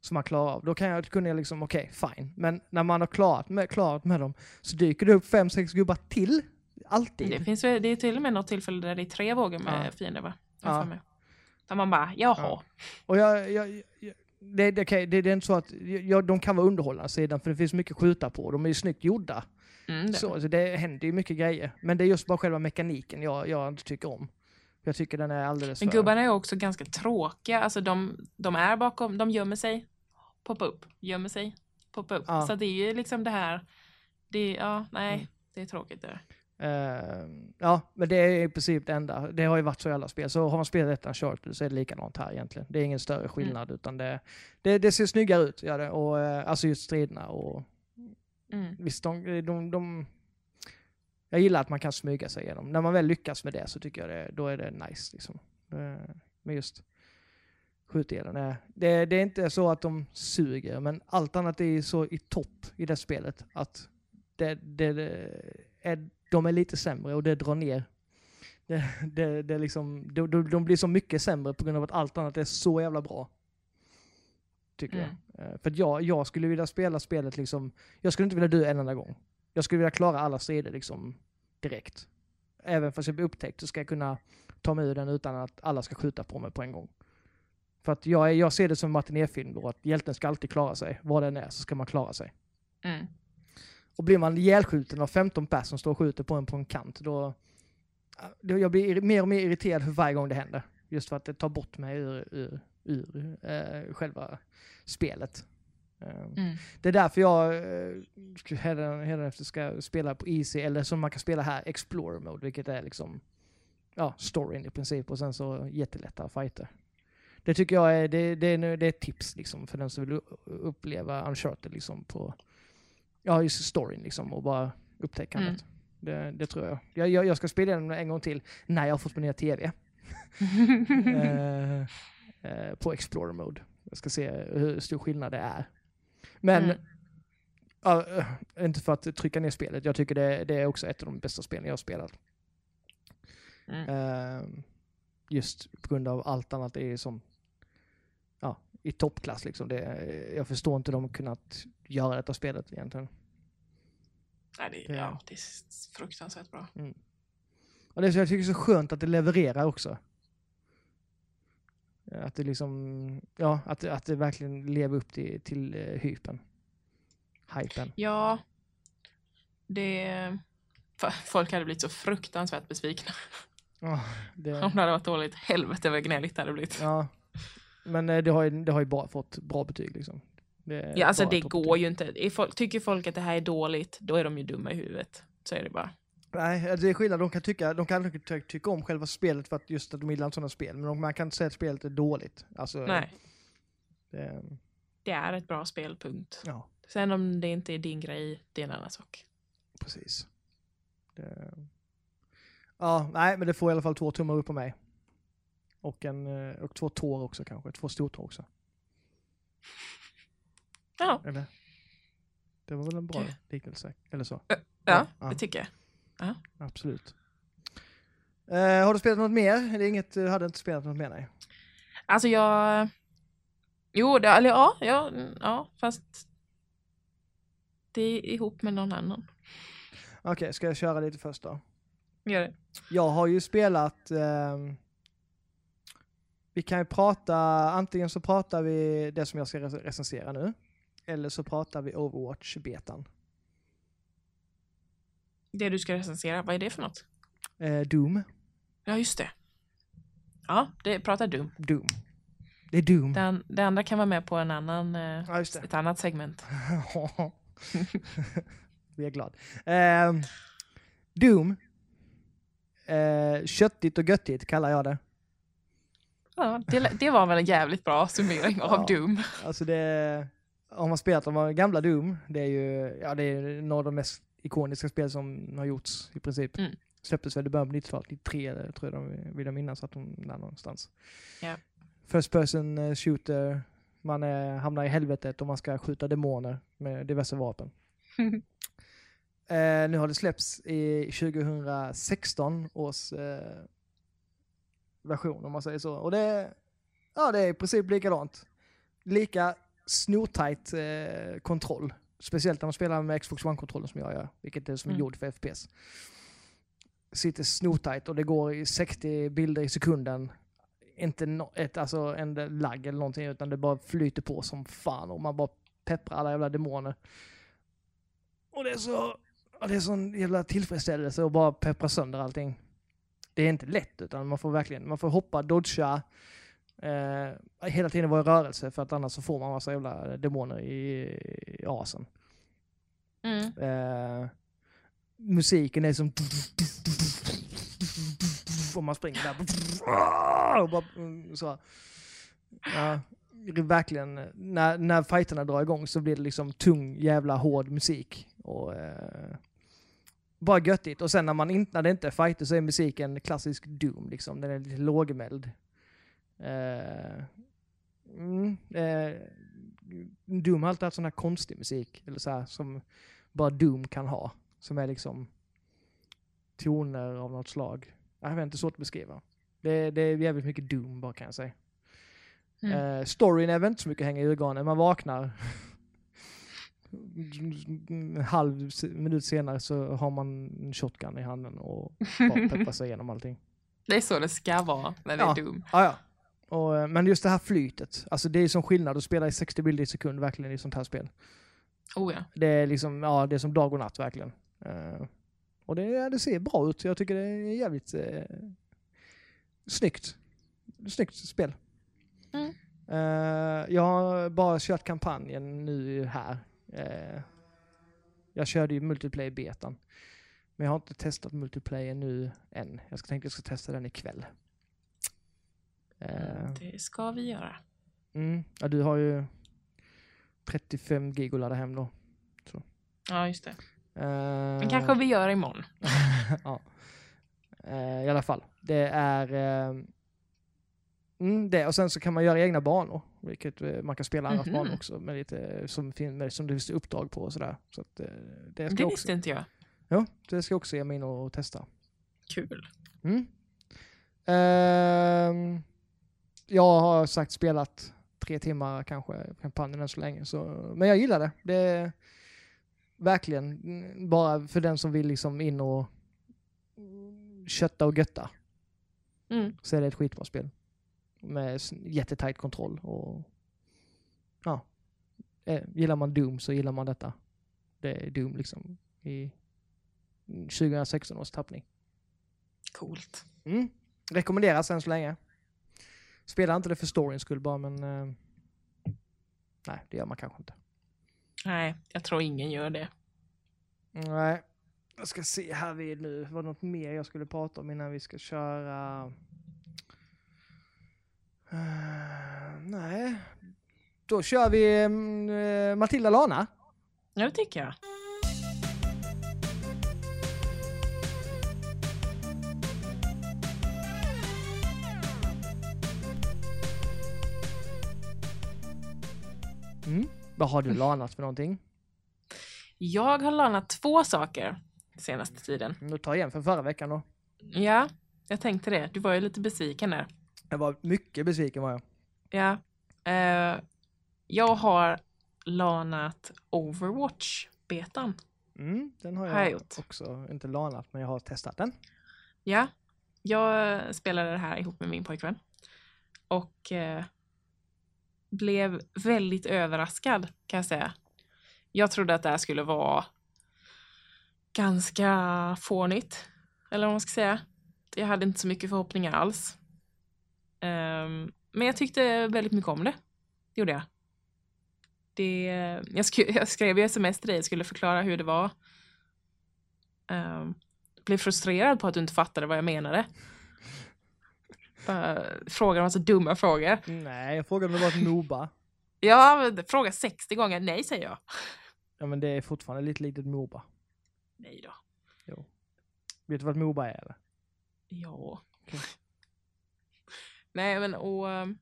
som man klarar av, då kan jag, kunde jag liksom, okej, fine. Men när man har klarat med, klarat med dem så dyker det upp fem, sex gubbar till. Alltid. Det, finns, det är till och med något tillfälle där det är tre vågor med Ja. fiender va? Ja. Där man bara, jaha. Ja. Och jag, jag, jag, det, det, okej, det, det är inte så att, ja, de kan vara underhållande sidan för det finns mycket skjuta på. De är ju snyggt gjorda. Mm, det. Så, så det händer ju mycket grejer. Men det är just bara själva mekaniken jag, jag inte tycker om. Jag tycker den är alldeles Men för... gubbarna är också ganska tråkiga. Alltså de, de är bakom, de gömmer sig, poppa upp, gömmer sig, poppa upp. Ja. Så det är ju liksom det här, det, ja, nej, Mm. det är tråkigt det. Eh, ja, men det är i princip det enda. Det har ju varit så i alla spel. Så har man spelat ett Uncharted så är det likadant här egentligen. Det är ingen större skillnad utan det, det, det ser snyggare ut. Ja, det, och, eh, alltså just striderna och Mm. visst, de, de, de, jag gillar att man kan smyga sig igenom. När man väl lyckas med det så tycker jag det, då är det nice. Liksom. Eh, Men just skjutdelen är, det, det är inte så att de suger, men allt annat är så i topp i det spelet att det, det, det är, de är lite sämre och det drar ner. Det, det, det liksom, de, de, blir så mycket sämre på grund av att allt annat är så jävla bra. Tycker Mm. jag. Eh, För jag, jag skulle vilja spela spelet liksom, jag skulle inte vilja dö en enda gång. Jag skulle vilja klara alla strider liksom direkt. Även fast jag blir upptäckt så ska jag kunna ta mig ur den utan att alla ska skjuta på mig på en gång. För att jag, jag ser det som en matinéfilm då, att hjälten ska alltid klara sig. Vad den är så ska man klara sig. Mm. Och blir man ihjälskjuten av 15 pers som står och skjuter på en på en kant, då... då jag blir ir- mer och mer irriterad för varje gång det händer. Just för att det tar bort mig ur, ur, ur eh, själva spelet. Eh, Mm. Det är därför jag hädanefter ska spela på Easy, eller som man kan spela här, Explorer Mode, vilket är liksom ja, storyn i princip och sen så jättelätta fighter. Det tycker jag är, det, det, är, det är ett tips liksom för den som vill uppleva Uncharted liksom på, ja just storyn liksom och bara upptäckandet. Det, det tror jag. jag. Jag jag ska spela den en gång till när jag har fått min nya TV. *laughs* eh, eh, på Explorer Mode. Jag ska se hur stor skillnad det är. Men, Mm. eh, inte för att trycka ner spelet, jag tycker det, det är också ett av de bästa spelen jag har spelat. Mm. Eh, just på grund av allt annat är som ja, i toppklass. Liksom. Det, jag förstår inte de kunnat göra detta spelet egentligen. Nej, det, Det- ja, det är fruktansvärt bra. Och det är så jag tycker det är så skönt att det levererar också. Att det liksom, ja, att, att det verkligen lever upp till, till uh, hypen. Hypen. Ja, det... Folk hade blivit så fruktansvärt besvikna Ja, det, om det hade varit dåligt. Helvete vad gnälligt det hade blivit. ja. Men eh, det har ju, det har ju bara fått bra betyg liksom. Det, Ja, alltså det går ju inte. Folk, tycker folk att det här är dåligt, då är de ju dumma i huvudet. Så är det bara. Nej, det är skillnad. De kan tycka, de kan ty- ty- tycka om själva spelet för att just att de gillar sådana spel. Men de, man kan inte säga att spelet är dåligt. Alltså, Nej, Det, det är ett bra spel, punkt. ja, Sen om det inte är din grej, det är en annan sak. precis. Det, ja, nej, men det får i alla fall två tummar upp på mig. Och, en, eh, och två tår också kanske. Två stortår också. Ja, Eller? Det var väl en bra liknelse? Eller så? Ja, ja. det tycker jag. Absolut. Eh, har du spelat något mer? Är inget, du hade inte spelat något mer? Nej. Alltså jag... Jo, det, eller ja, ja, ja, fast det är ihop med någon annan. Okej, ska jag köra lite först då? Gör det. Jag har ju spelat... ehm, vi kan ju prata, antingen så pratar vi det som jag ska rec- recensera nu. Eller så pratar vi Overwatch-betan. Det du ska recensera, vad är det för något? Eh, Doom. Ja, just det. Ja, det pratar dum. Doom. Det är Doom. Den, det andra kan vara med på en annan, eh, Ja, ett annat segment. *laughs* Vi är glad. Ehm, Doom. Eh, köttigt och göttigt kallar jag det. Ja, det, det var väl en jävligt bra summering av Ja. Doom. Alltså det, om man spelat de gamla Doom, det är ju ja, det är några av de mest ikoniska spel som har gjorts i princip. Mm. Släpptes väl i början på 90-talet, 93 eller tror jag de vill jag minnas att de där någonstans. Ja. First person eh, shooter, man är, hamnar i helvetet och man ska skjuta demoner med diverse vapen. *laughs* Eh, nu har det släppts i 2016 års eh, version om man säger så. Och det, ja, det är i princip likadant. Lika snortajt eh, kontroll. Speciellt när man spelar med Xbox One-kontrollen som jag gör, vilket är som är Mm. gjord för FPS. Sitter snortajt och det går i 60 bilder i sekunden. inte no, ett, alltså en lagg eller någonting utan det bara flyter på som fan och man bara pepprar alla jävla demoner. Och det är så, det är sån jävla tillfredsställelse att bara peppra sönder allting. Det är inte lätt utan man får verkligen, man får hoppa, dodga, eh, hela tiden vara i rörelse för att annars så får man massa jävla demoner i, i asen. Mm. Eh, musiken är som... Och man springer där. Och bara, mm, så. Ja, verkligen, när, när fighterna drar igång så blir det liksom tung jävla hård musik. Och, eh, bara göttigt. Och sen när, man inte, när det inte är fighter så är musiken klassisk Doom. Liksom. Den är lite lågmäld. Eh, mm, eh, Doom har alltid haft sån här konstig musik. Eller så här, som bara Doom kan ha. Som är liksom toner av något slag. Jag vet inte, svårt att beskriva. Det, det är jävligt mycket Doom bara kan jag säga. Mm. Eh, storyn är väl inte så mycket hänga i ögonen. Man vaknar en *laughs* halv minut senare så har man en shotgun i handen och bara pepprar sig igenom allting. *laughs* Det är så det ska vara när det Ja. är Doom. Ah, ja. Och, eh, men just det här flytet, alltså det är som skillnad att spela i 60 bilder i sekund verkligen i sånt här spel. Oh ja. Det är liksom, ja det är som dag och natt verkligen. Eh, och det, det ser bra ut, jag tycker det är jävligt eh, snyggt. Snyggt spel. Mm. Eh, jag har bara kört kampanjen nu här. Eh, jag körde ju multiplayer-betan. Men jag har inte testat multiplayer nu än. Jag ska tänkte jag ska testa den ikväll. Eh, Det ska vi göra. mm, ja, du har ju 35 gig att ladda hem då. Ja, just det. Eh, Men kanske vi gör imorgon. *laughs* ja. Eh, I alla fall. Det är... eh, mm, det. Och sen så kan man göra egna banor. Vilket man kan spela andras Mhm. banor också. Med lite, som, med, som det finns uppdrag på och sådär. Så att, det, ska Det jag visste också, inte jag. ja, det ska jag också ge mig in och testa. Kul. Mm. Jag har sagt spelat tre timmar kanske kampanjen än så länge. Så, men jag gillar det. Det är verkligen bara för den som vill liksom in och kötta och götta. Mm. Så är det ett skitbra spel. Med jättetajt kontroll och ja. Eh, Gillar man Doom så gillar man detta. Det är Doom liksom i 2016 års tappning. Coolt. Mm. Rekommenderas än så länge. Spela inte det för storyns skull bara, men... Eh, nej, det gör man kanske inte. Nej, jag tror ingen gör det. Nej. Jag ska se här vid nu. Var det något mer jag skulle prata om innan vi ska köra? Eh, nej. Då kör vi mm, eh, Matilda Lana. Ja, det tycker jag. Mm. Vad har du lanat för någonting? Jag har lanat två saker senaste tiden. Mm, Då tar igen för förra veckan då. Ja, jag tänkte det. Du var ju lite besviken där. Jag var mycket besviken var jag. Ja. Eh, jag har lanat Overwatch-betan. Mm, den har jag, Har jag gjort. också inte lanat, men jag har testat den. Ja, jag spelade det här ihop med min pojkvän. Och eh, blev väldigt överraskad kan jag säga. Jag trodde att det här skulle vara ganska fånigt. Eller vad man ska säga. Jag hade inte så mycket förhoppningar alls. Um, men jag tyckte väldigt mycket om det. Det gjorde jag. Det, jag, sk- *laughs* jag skrev ju sms till dig och skulle förklara hur det var. Um, blev frustrerad på att du inte fattade vad jag menade. Bara frågar en massa dumma frågor. Nej, jag frågade om det var ett Moba. Ja, fråga 60 gånger. Nej, säger jag. Ja, men det är fortfarande lite litet Moba. Nej då. Vet du vad ett Moba är eller? Ja. Nej, men och... Um,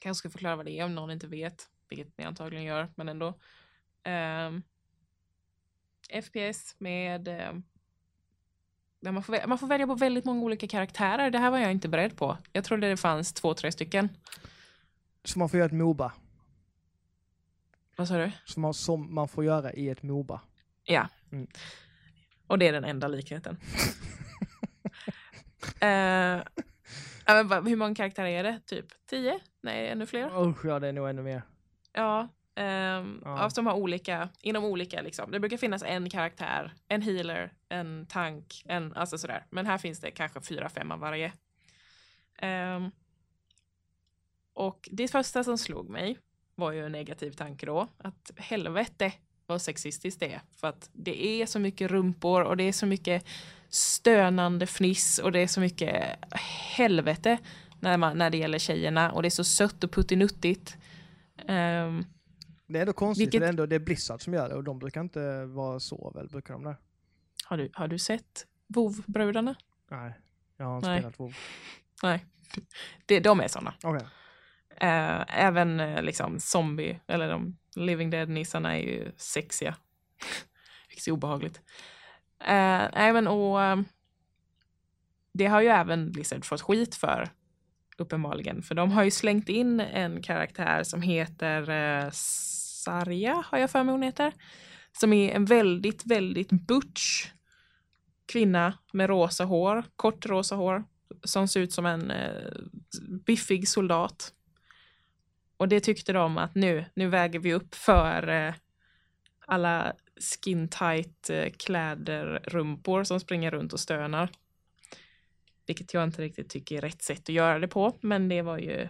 kanske ska förklara vad det är om någon inte vet. Vilket ni antagligen gör, men ändå. Um, FPS med... Um, där man, får, man får välja på väldigt många olika karaktärer. Det här var jag inte beredd på. Jag trodde det fanns två, tre stycken. Så man får göra ett Moba. Vad sa du? Som man, som man får göra i ett Moba. Ja. Mm. Och det är den enda likheten. *laughs* Vad- hur många karaktärer är det? Typ 10? Nej, ännu fler? Usch ja, det är nog ännu mer. Ja. Um, Ja. Som har olika, inom olika liksom. Det brukar finnas en karaktär, en healer, en tank, en, alltså sådär. Men här finns det kanske fyra, fem av varje. Ehm, och det första som slog mig var ju en negativ tanke då, att helvete vad sexistiskt det är. För att det är så mycket rumpor och det är så mycket stönande fniss och det är så mycket helvete när, man, när det gäller tjejerna och det är så sött och puttinuttigt. Ehm, Det är ändå konstigt, Vilket- det är, ändå, det är Blizzard som gör det och de brukar inte vara så väl, brukar de det? har, du, har du sett vov-brudarna? Nej, jag har inte Nej. spelat WoW. *laughs* Nej. Det, de är sådana. Okej. Eh, även eh, liksom zombie, eller de living dead-nissarna är ju sexiga. *laughs* Vilket är obehagligt. Eh, nej men och eh, det har ju även Blizzard fått skit för, uppenbarligen. För de har ju slängt in en karaktär som heter eh, Sarja, har jag för mig hon heter. Som är en väldigt, väldigt butch kvinna med rosa hår, kort rosa hår, som ser ut som en eh, biffig soldat. Och det tyckte de att nu, nu väger vi upp för eh, alla skin tight eh, kläder, rumpor som springer runt och stönar. Vilket jag inte riktigt tycker är rätt sätt att göra det på, men det var ju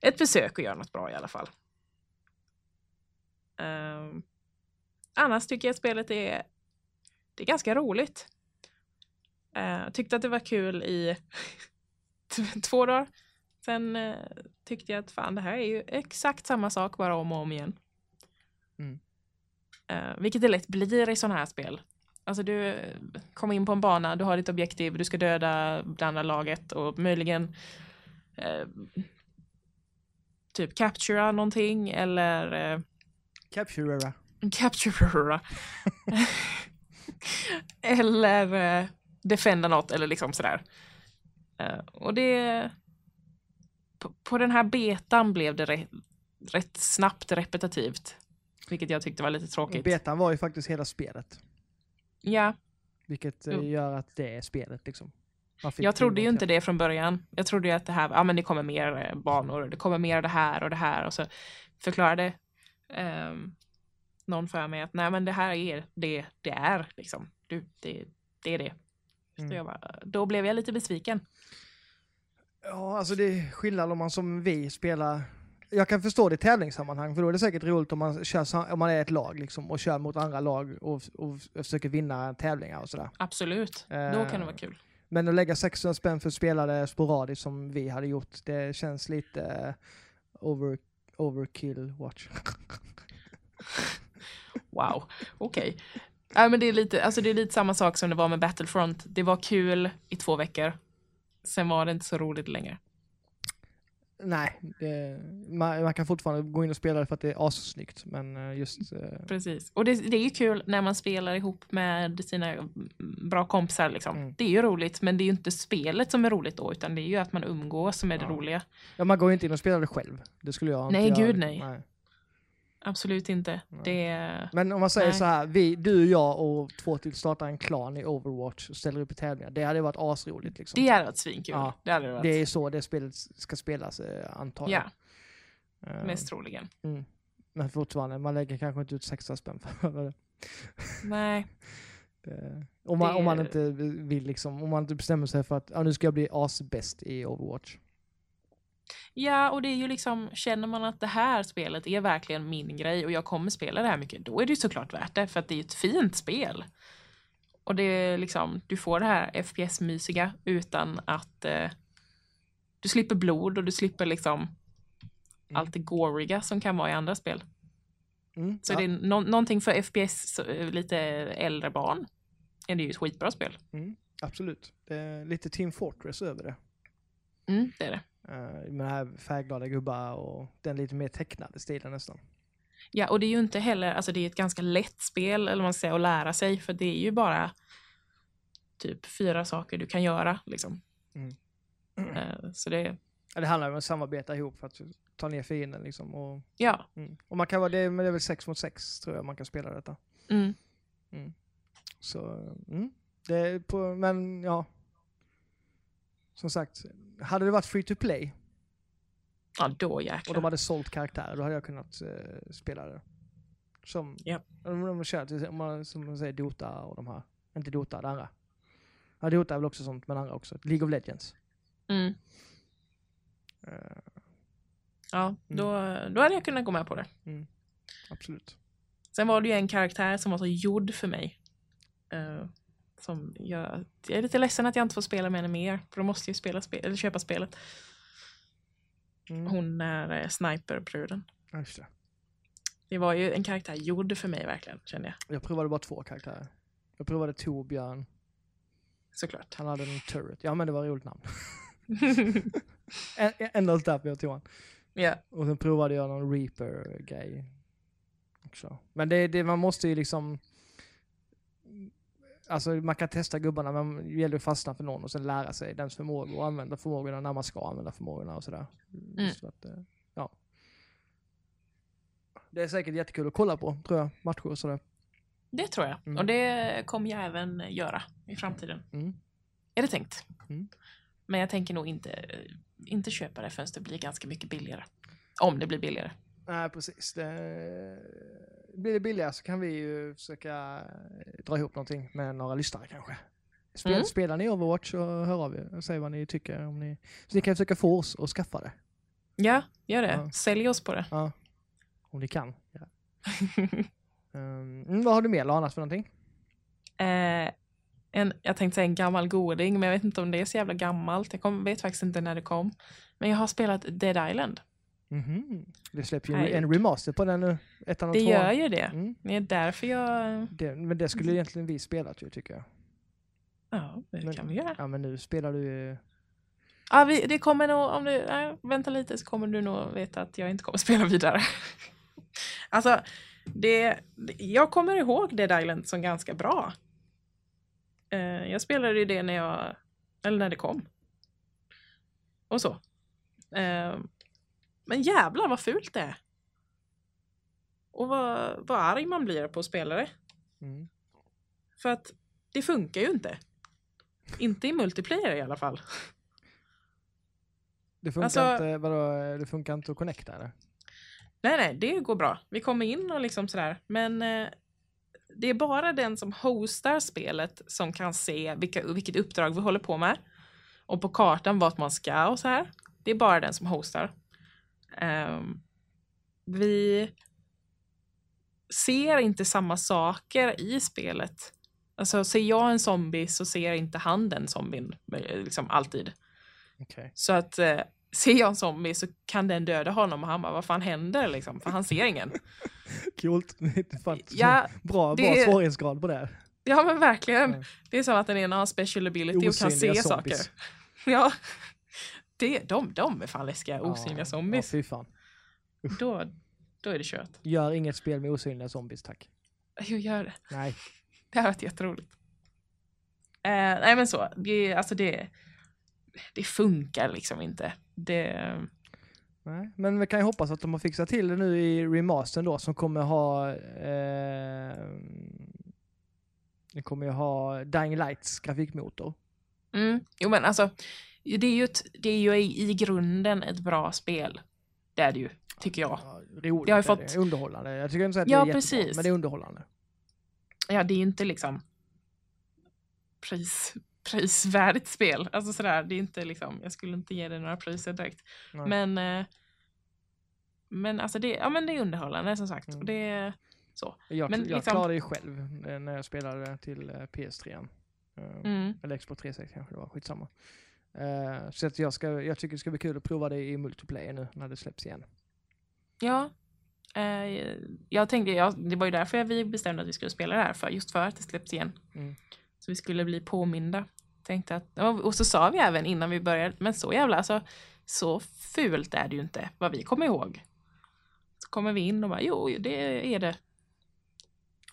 ett försök att göra något bra i alla fall. Ehm, annars tycker jag att spelet är, det är ganska roligt. Uh, tyckte att det var kul i *laughs* två dagar. Sen eh, tyckte jag att fan det här är ju exakt samma sak bara om och om igen. Mm. Eh, vilket det lätt blir i sådana här spel. Alltså du eh, kommer in på en bana, du har ditt objektiv, du ska döda det andra laget och möjligen eh, typ captura någonting eller eh, Capturera. captura *laughs* eller eh, defenda något eller liksom sådär. Eh, och det på, på den här betan blev det rätt, rätt snabbt repetitivt. Vilket jag tyckte var lite tråkigt. betan var ju faktiskt hela spelet. ja, Vilket eh, gör att det är spelet liksom. Jag trodde ju inte det från början. Jag trodde ju att det här, ja men det kommer mer eh, banor, det kommer mer av det här och det här och så förklarade ehm, någon för mig att nej men det här är det det är liksom. Du, det, det är det. Mm. Så jag bara, då blev jag lite besviken. Ja, alltså det är skillnad om man som vi spelar. Jag kan förstå det i tävlingssammanhang, för då är det säkert roligt om man, kör, om man är ett lag liksom, och kör mot andra lag och, och försöker vinna tävlingar och sådär. Absolut, då Eh, kan det vara kul. Men att lägga 600 spänn för att spela det sporadiskt som vi hade gjort, det känns lite eh, over, overkill watch. *laughs* Wow, okej. Nej men det är, lite, alltså det är lite samma sak som det var med Battlefront. Det var kul i två veckor. Sen var det inte så roligt längre. Nej, det, man, man kan fortfarande gå in och spela det för att det är assnyggt, men eh, just... eh, Precis. Och det, det är ju kul när man spelar ihop med sina bra kompisar. Liksom. Mm. Det är ju roligt, men det är ju inte spelet som är roligt då, utan det är ju att man umgås som är det Ja. roliga. Ja, man går ju inte in och spelar det själv. Det skulle jag Nej, inte göra. gud, nej. Absolut inte. Det, Men om man säger Nej. så här, vi, du, jag och två till startar en klan i Overwatch och ställer upp i tävlingar. Det hade varit asroligt liksom. det hade varit svinkul. Ja, det hade varit. Det är så det spelet ska spelas eh, antar jag. ja, Eh, mest troligen. mm. Men fortfarande, man lägger kanske inte ut 600 spänn för det. Nej, *laughs* det. Om man, Det- om man inte vill liksom, om man inte bestämmer sig för att ja, nu ska jag bli asbäst i Overwatch. Ja, och det är ju liksom, känner man att det här spelet är verkligen min grej och jag kommer spela det här mycket, då är det ju såklart värt det, för att det är ett fint spel. Och det är liksom, du får det här FPS-mysiga utan att eh, du slipper blod och du slipper liksom allt det goriga som kan vara i andra spel. Mm. Så ja. det är nå- någonting för FPS, eh, lite äldre barn, är det ju ett skitbra spel. mm, absolut. Lite Team Fortress över det. Mm, det är det. Uh, med här färgglada gubbar och den lite mer tecknade stilen nästan. Ja, och det är ju inte heller, alltså det är ett ganska lätt spel, eller man säga, att lära sig, för det är ju bara typ fyra saker du kan göra, liksom. Mm. Eh, Så det, Ja, det handlar om att samarbeta ihop för att ta ner fienden liksom. Och, ja. mm. och man kan vara det, men det är väl sex mot sex tror jag man kan spela detta. Mm. Så, mm. det är på, men ja. Som sagt, hade det varit free to play Ja, då och jäklar. de hade sålt karaktärer, då hade jag kunnat eh, spela det. Som, Japp. om de kör, till- om man, som man säger, Dota och de här. Inte Dota, det andra. Ja, Dota är väl också sånt, men andra också. League of Legends. Mm. Eh, Ja, då, då hade jag kunnat gå med på det. absolut. Sen var det ju en karaktär som var så gjord för mig. Eh, som jag, jag är lite ledsen att jag inte får spela med henne mer. För då måste jag ju spela spe, eller köpa spelet. Mm. Hon är eh, sniperbruden. Ja, just det. Det var ju en karaktär gjord för mig verkligen, kände jag. Jag provade bara två karaktärer. Jag provade Torbjörn, Såklart. han hade en turret. Ja men det var ett roligt namn. *laughs* Endast därför jag tog han. ja. Och sen provade jag någon Reaper-grej. Också. Men det, det, man måste ju liksom... Alltså man kan testa gubbarna men det gäller att fastna för någon och sen lära sig dens förmågor och använda förmågorna när man ska använda förmågorna och sådär. Just för att, eh, ja. Det är säkert jättekul att kolla på, tror jag. Matcher och sådär. Det tror jag. Mm. Och det kommer jag även göra i framtiden. Mm. Är det tänkt. Mm. Men jag tänker nog inte, inte köpa det förrän det blir ganska mycket billigare. Om det blir billigare. Nej, precis. Det, blir det billigare så kan vi ju försöka eh, dra ihop någonting med några lyssnare kanske. Spel, Mm. Spelar ni Overwatch så hör av er och säg vad ni tycker. Om ni, så ni kan försöka få oss att skaffa det. Ja, gör det. Ja. Sälj oss på det. Ja. Om ni kan. Ja. Um, *laughs* vad har du mer Lana för någonting? eh, en, jag tänkte säga en gammal goding, men jag vet inte om det är så jävla gammalt. Jag kom, vet faktiskt inte när det kom. Men jag har spelat Dead Island. Mhm. Det släpps ju Nej. en remaster på den nu. Ettan och Det tvåan. gör ju det. Mm. Det är därför jag... Det, men det skulle egentligen vi spelat ju tycker jag. Ja, det Men- kan vi göra. Ja men nu spelar du ju... Ja, vi, det kommer nog, om du nej, väntar lite så kommer du nog veta att jag inte kommer *laughs* spela vidare. alltså, det, jag kommer ihåg Dead Island som ganska bra. Eh, jag spelade ju det när jag, eller när det kom. Och så. Eh, men jävlar vad fult det är. Och vad, vad arg man blir på att spela det. Mm. För att det funkar ju inte. Inte i multiplayer i alla fall. Det funkar Alltså- inte, vadå, det funkar inte att connecta eller? Nej, nej, det går bra. Vi kommer in och liksom sådär. Men eh, det är bara den som hostar spelet som kan se vilka, vilket uppdrag vi håller på med. Och på kartan vart man ska och så här. Det är bara den som hostar. Ehm, vi ser inte samma saker i spelet. Alltså ser jag en zombie så ser inte han den zombien eh, liksom alltid. Okej. Så att eh, ser jag en zombie så kan den döda honom och han bara, vad fan händer liksom? För han ser ingen. *laughs* Coolt. Ja, bra, det- bra svårighetsgrad på det. ja men verkligen. Det är som att den ena har special ability och kan Osynliga se zombies. saker. Ja. Det, de, de är fan läskiga, osynliga Ja, zombies. Ja, fy fan. Då, då är det kört. Gör inget spel med osynliga zombies, tack. Jo, gör det. Nej. *laughs* Det har varit jätteroligt. Eh, nej men så, det, alltså det, det funkar liksom inte. Det, Nej. Men vi kan ju hoppas att de har fixat till det nu i remastern då som kommer ha eh, det kommer ju ha Dying Lights grafikmotor. mm, jo men alltså, det är ju, ett, det är ju i, i grunden ett bra spel. Det är det ju, tycker jag. Ja, roligt Det har ju är fått- det. Underhållande. Jag tycker inte så att Ja, det är jättebra, precis. men det är underhållande. Ja, det är ju inte liksom pris, prisvärdigt spel. Alltså sådär, det är inte liksom, jag skulle inte ge det några priser direkt. Nej. Men, eh, men alltså det, ja, men det är underhållande som sagt. Mm. Det, Jag, Men jag liksom- klarade ju själv eh, när jag spelade till eh, PS3. Eh, mm, Eller Xbox 360 kanske det var, skitsamma. Eh, så att jag, ska, jag tycker det ska bli kul att prova det i multiplayer nu när det släpps igen. ja. Eh, jag tänkte, ja, det var ju därför vi bestämde att vi skulle spela det här, för, just för att det släpps igen. Mm. Så vi skulle bli påminda. Tänkte att, och och så sa vi även innan vi började, men så jävla, alltså, så fult är det ju inte, vad vi kommer ihåg. Så kommer vi in och bara, jo, det är det.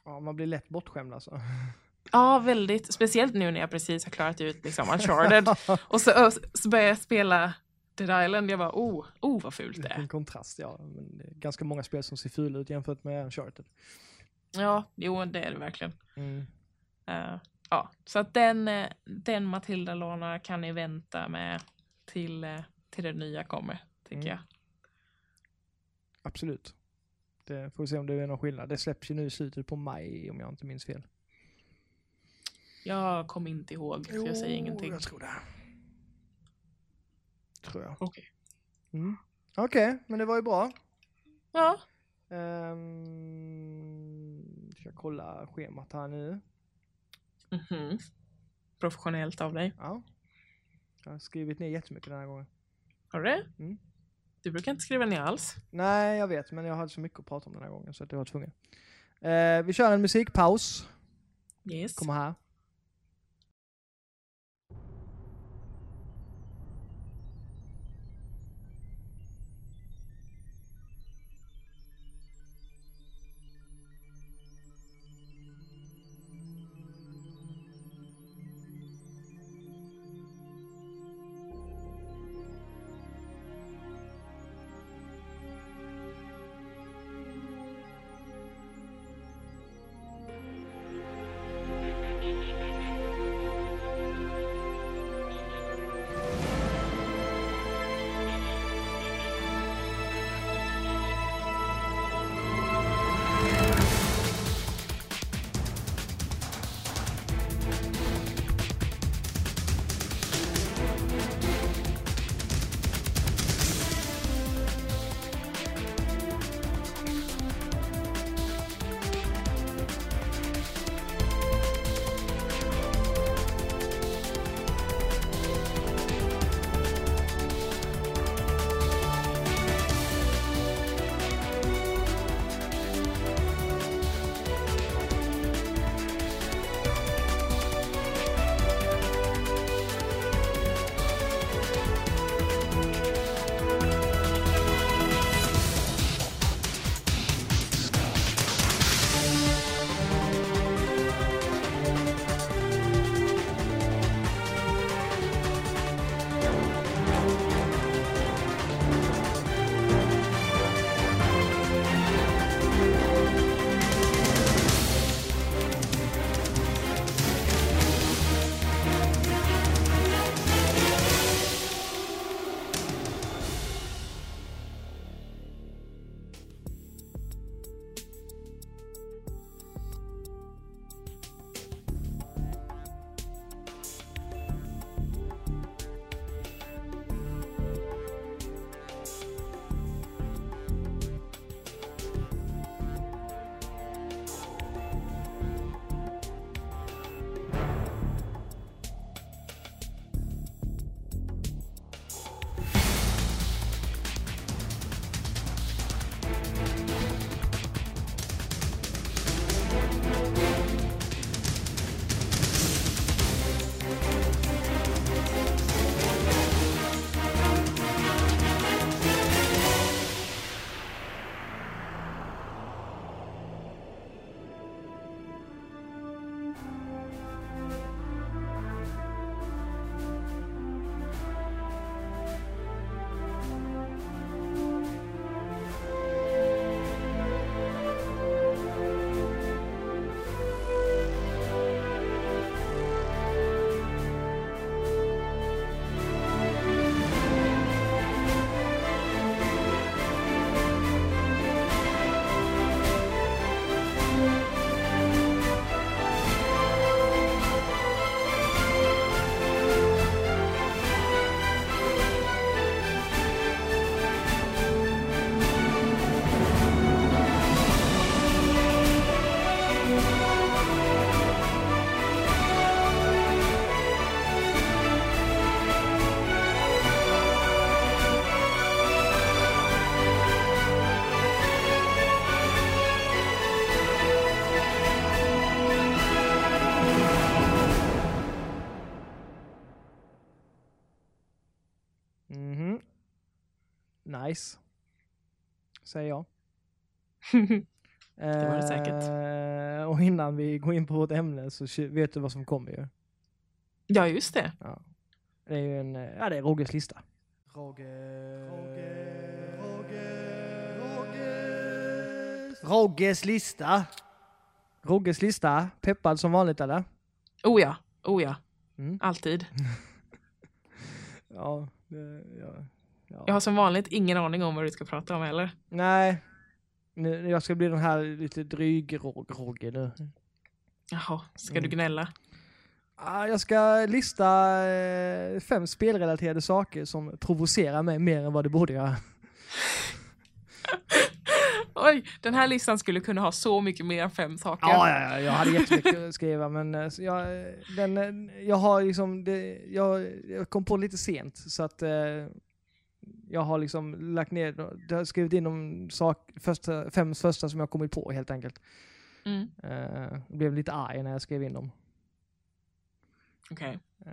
Ja, man blir lätt bortskämd alltså. *laughs* Ja, väldigt. Speciellt nu när jag precis har klarat ut liksom Uncharted. *laughs* och så, så börjar jag spela Dead Island. Jag bara, oh, oh vad fult det En är. kontrast, ja. Men ganska många spel som ser fula ut jämfört med Uncharted. Ja, jo, det är det verkligen. Mm. Eh, ja, så att den, eh, den Matilda lånar kan ni vänta med till, eh, till det nya kommer, tycker Mm. jag. Absolut. Det får vi se om det är någon skillnad. Det släpps ju nu i slutet på maj om jag inte minns fel. Jag kommer inte ihåg, så jag säger ingenting. Jag tror det. Tror jag. Okej. Mm. Okej, men det var ju bra. Ja, Um, ska kolla schemat här nu. mhm. professionellt av dig. Ja. Jag har skrivit ner jättemycket den här gången. Har du det? Mm. Du brukar inte skriva ner alls. Nej, jag vet, men jag hade så mycket att prata om den här gången så att jag var tvungen. Eh, vi kör en musikpaus. Yes. Kommer här. Nice. Säger jag. *laughs* Det var det säkert. Eh, och innan vi går in på vårt ämne så vet du vad som kommer ju. ja, just det. Det är ju en, eh, ja det är Rogges lista. Rogge, Rogge, Rogge, Rogges. Rogges lista. Rogges lista. Peppad som vanligt eller? Oh ja, oh ja. Mm. Alltid. *laughs* Ja, det, ja, ja. Jag har som vanligt ingen aning om vad du ska prata om heller. Nej, nu, jag ska bli den här lite dryg-Rogge nu. Jaha, ska Mm. du gnälla? Ah, Jag ska lista eh, fem spelrelaterade saker som provocerar mig mer än vad det borde göra. *laughs* Oj, den här listan skulle kunna ha så mycket mer än fem saker. Ja, ja, ja, jag hade jättemycket att skriva men eh, jag, eh, den, jag har liksom, det, jag, jag kom på lite sent så att jag har liksom lagt ner, jag har skrivit in de sak, första, fem första som jag kommit på helt enkelt. Mm, jag blev lite arg när jag skrev in dem. Okej. Eh,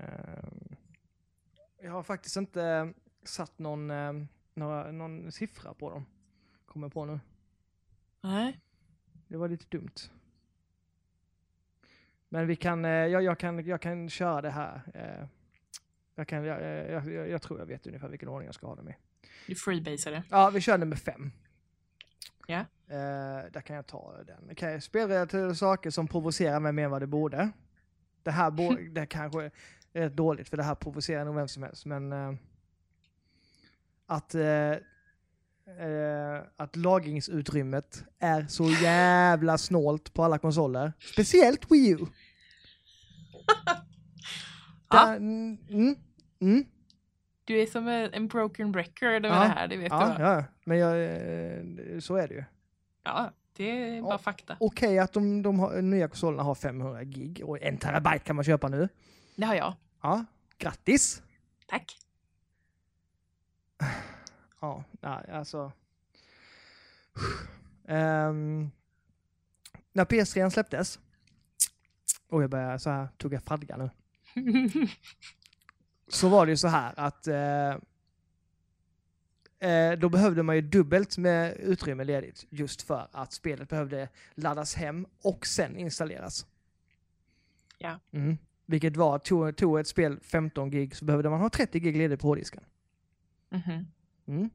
jag har faktiskt inte satt någon, eh, några, någon siffra på dem. Kommer på nu. Nej. Det var lite dumt. Men vi kan, jag, jag, kan, jag kan köra det här. Jag, kan, jag, jag, jag tror jag vet ungefär vilken ordning jag ska ha dem i. Du freebasade. Ja, vi kör nummer fem. Ja. Eh, där kan jag ta den. Okej, spelrelaterade saker som provocerar mig mer än vad det borde. Det här bo, *laughs* det kanske är rätt dåligt för det här provocerar nog vem som helst. Men eh, att, eh, eh, att lagringsutrymmet är så jävla snålt på alla konsoler. Speciellt Wii U. *laughs* Där, mm, mm, mm. Du är som en en broken record över Ja. det här, det vet du Ja, va? ja, men jag, eh, så är det ju. Ja, det är bara Ja. fakta. Okej att de, de har, nya konsolerna har 500 gig och en terabyte kan man köpa nu. Det har jag. Ja, grattis! Tack. *sighs* Ja, nej, alltså. *sighs* Ehm, när PS3 släpptes. Och jag börjar så här tugga fradga nu. *laughs* Så var det ju så här att eh, eh, då behövde man ju dubbelt med utrymme ledigt just för att spelet behövde laddas hem och sen installeras. Ja. Mm. Vilket var, tog, tog ett spel 15 gig så behövde man ha 30 gig ledigt på hårddisken. Mhm. Mm.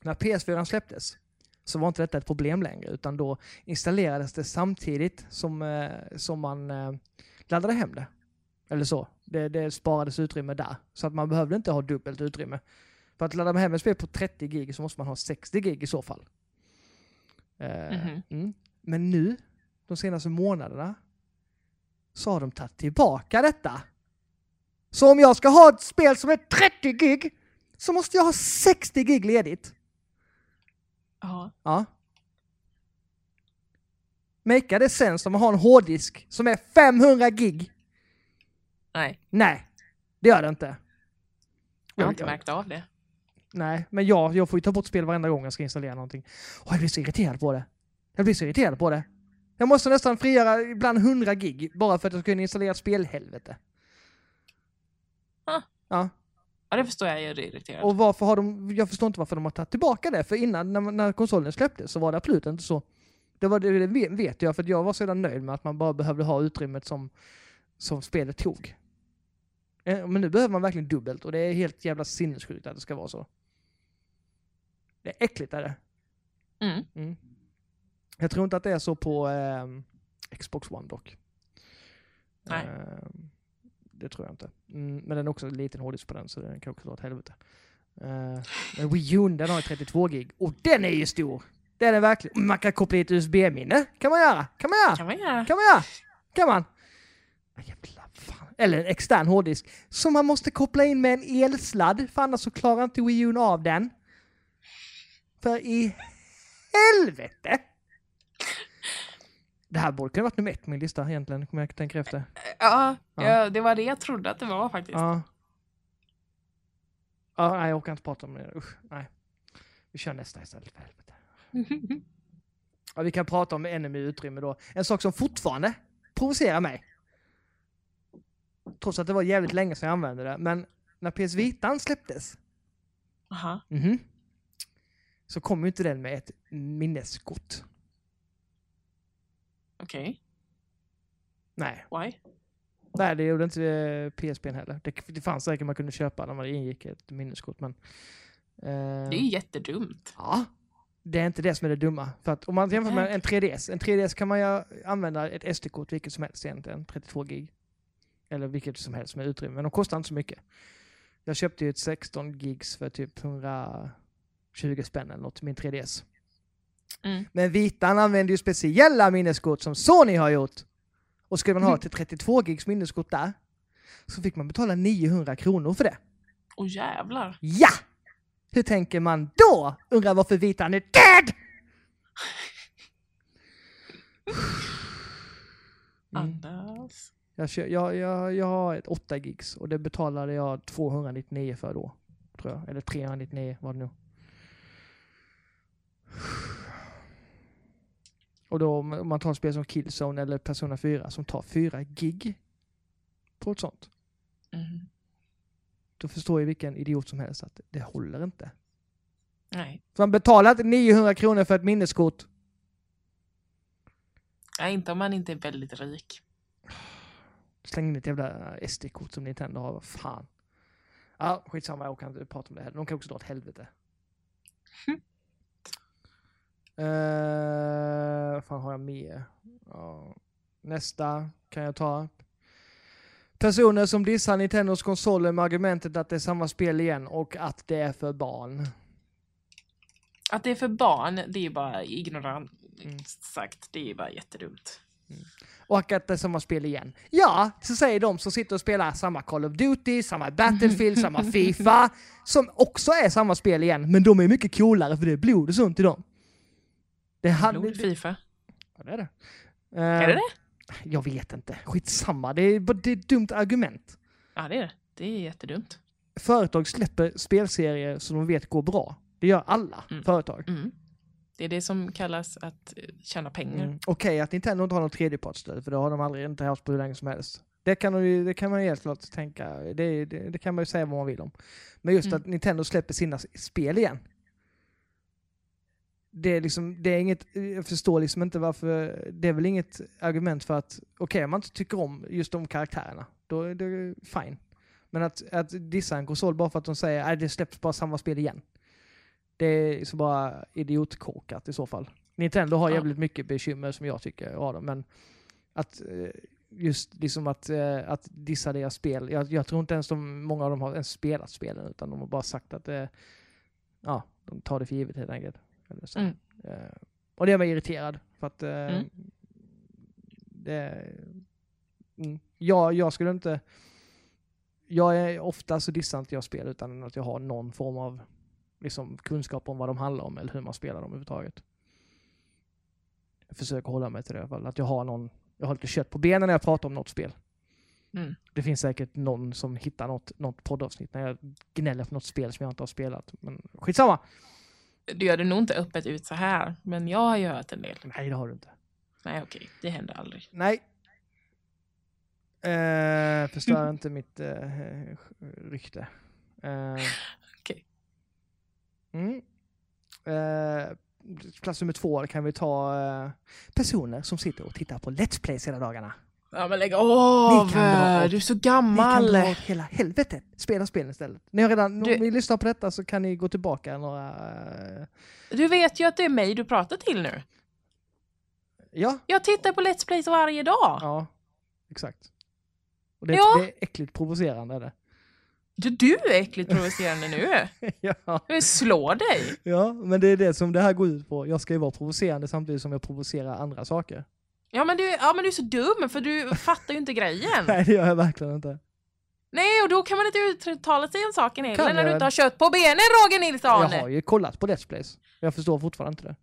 När PS4 släpptes så var inte detta ett problem längre utan då installerades det samtidigt som, eh, som man eh, laddade hem det. Eller så. Det, det sparades utrymme där. Så att man behövde inte ha dubbelt utrymme. För att ladda hem ett spel på 30 gig så måste man ha 60 gig i så fall. Mhm. mm. Men nu, de senaste månaderna, så har de tagit tillbaka detta. Så om jag ska ha ett spel som är 30 gig så måste jag ha 60 gig ledigt. Ja. Ja. Makea det sense om man har en hårddisk som är 500 gig? Nej, Nej, det gör det inte. jag har inte märkt av det. Nej, men jag, jag får ju ta bort spel varenda gång jag ska installera någonting. Och jag blir så irriterad på det. Jag blir så irriterad på det. Jag måste nästan frigöra ibland 100 gig bara för att jag ska kunna installera ett spel, helvete. Ah. Ja, Ja, det förstår jag, jag är irriterad. och varför har de, jag förstår inte varför de har tagit tillbaka det, för innan när, när konsolen släpptes så var det absolut inte så. Det, var, det vet jag, för att jag var så nöjd med att man bara behövde ha utrymmet som, som spelet tog. Eh, Men nu behöver man verkligen dubbelt och det är helt jävla sinnessjukt att det ska vara så. Det är äckligt är det. Mm. Mm. Jag tror inte att det är så på ehm, Xbox One dock. Nej. Ehm, det tror jag inte. Mm, men den är också en liten hårddisk på den så den kan också vara ett helvete. Uh, men Wii U den har ju 32 gig och den är ju stor! Den är verkligen... Man kan koppla ett USB-minne. Kan man göra! Kan man göra! kan man göra. Kan man göra! Kan man! Ah, Jävla fan. Eller en extern hårddisk. Som man måste koppla in med en elsladd, för annars så klarar inte Wii U av den. För i helvete! Det här borde kunna varit nummer ett på min lista egentligen, om jag tänker efter. Ja, Ja. ja, det var det jag trodde att det var faktiskt. Ja. Ja, nej, jag orkar inte prata om det. Usch, nej. Vi kör nästa istället, för helvete. *laughs* Ja, vi kan prata om ännu mer utrymme då. En sak som fortfarande provocerar mig. Trots att det var jävligt länge sedan jag använde det. Men när PS Vitan släpptes, Aha. mhm, så kom ju inte den med ett minneskort. Okej, Nej, why? Nej det gjorde inte eh, PSP heller. Det, det fanns säkert man kunde köpa när man ingick ett minneskort. Men, eh, Det är ju jättedumt. Ja, Det är inte det som är det dumma. För att om man jämför med en 3DS, en 3DS kan man ju använda ett SD-kort vilket som helst egentligen, 32 gig. Eller vilket som helst med utrymme, men de kostar inte så mycket. Jag köpte ju ett 16 gigs för typ 120 spänn eller något min 3DS. Mm. Men Vitan använder ju speciella minneskort som Sony har gjort. Och skulle man ha Mm. till 32 gigs minneskort där, så fick man betala 900 kronor för det. Åh jävlar. Ja! Hur tänker man då? Undrar varför Vitan är död! *laughs* Mm. Jag, jag, jag, jag har ett 8 gigs och det betalade jag 299 för då. Tror jag. Eller 399 var det nu. Och då om man tar ett spel som Killzone eller Persona 4 som tar 4 gig på ett sånt. Mm. Då förstår ju vilken idiot som helst att det håller inte. Nej. Så man betalar inte 900 kronor för ett minneskort. Nej, inte om man inte är väldigt rik. Släng in ett jävla SD-kort som Nintendo har. Vad fan. Ja, skitsamma. Jag kan inte prata om det heller. De kan också dra åt helvete. Eh, vad fan har jag mer? Ja. Nästa kan jag ta. Personer som dissar Nintendos konsoler med argumentet att det är samma spel igen och att det är för barn. Att det är för barn, det är bara ignorant Mm. sagt. Det är bara jättedumt. Och att det är samma spel igen. Ja, så säger de som sitter och spelar samma Call of Duty, samma Battlefield, samma *laughs* Fifa. Som också är samma spel igen, men de är mycket coolare för det är blod och sånt i dem. Det hade... Blod, Fifa. Ja, det är det. Är det Eh, det? Jag vet inte. Skitsamma. Det är, det är ett dumt argument. Ja, det är det. Det är jättedumt. Företag släpper spelserier som de vet går bra. Det gör alla Mm. företag. Mm. Det är det som kallas att eh, tjäna pengar. Mm. Okej att Nintendo inte har något tredjepartsstöd, för det har de aldrig inte haft på hur länge som helst. Det kan, de ju, det kan man ju helt klart tänka, det, det, det kan man ju säga vad man vill om. Men just Mm. att Nintendo släpper sina spel igen. Det är liksom, det är inget, jag förstår liksom inte varför, det är väl inget argument för att, okej om man inte tycker om just de karaktärerna, då är det fine. Men att, att dissa en konsol bara för att de säger att det släpps bara samma spel igen. Det är så bara idiotkorkat i så fall. Nintendo har Ja. jävligt mycket bekymmer som jag tycker har dem, men att eh, just liksom att, eh, att dissa deras spel. Jag, jag tror inte ens de, många av dem har ens spelat spelen, utan de har bara sagt att eh, ja, de tar det för givet helt enkelt. Eller så. Mm. Och det är mig irriterad, för att Mm. det, mm, jag, jag skulle inte jag är ofta så dissar inte jag spel utan att jag har någon form av liksom, kunskap om vad de handlar om eller hur man spelar dem överhuvudtaget. Jag försöker hålla mig till det i alla fall. Att jag har någon, jag har lite kött på benen när jag pratar om något spel. Mm. Det finns säkert någon som hittar något, något poddavsnitt när jag gnäller på något spel som jag inte har spelat. Men skitsamma! Du gör det nog inte öppet ut så här, men jag har ju hört en del. Nej, det har du inte. Nej, okej. Det händer aldrig. Nej. Eh, förstör inte mitt eh, rykte. Eh. Mm. eh, plats nummer två kan vi ta eh, personer som sitter och tittar på Let's Plays hela dagarna. Ja, men lägg av! Du är så Ni kan gammal! dra åt hela helvetet. Spela spelen istället. Ni har redan, Du- Om ni lyssnar på detta så kan ni gå tillbaka några... eh, Du vet ju att det är mig du pratar till nu. ja, Jag tittar på Let's Plays varje dag. ja, exakt. Och det, Ja. det är äckligt provocerande. Är det. Du, du är äckligt provocerande nu. *laughs* ja. Jag vill slå dig. ja, men det är det som det här går ut på. Jag ska ju vara provocerande samtidigt som jag provocerar andra saker. Ja men, du, ja, men du är så dum för du fattar ju inte grejen. *laughs* Nej, det gör jag verkligen inte. Nej, och då kan man inte uttala sig om saken heller när du inte har kött på benen, Roger Nilsson! Jag har ju kollat på Let's Plays. Jag förstår fortfarande inte det.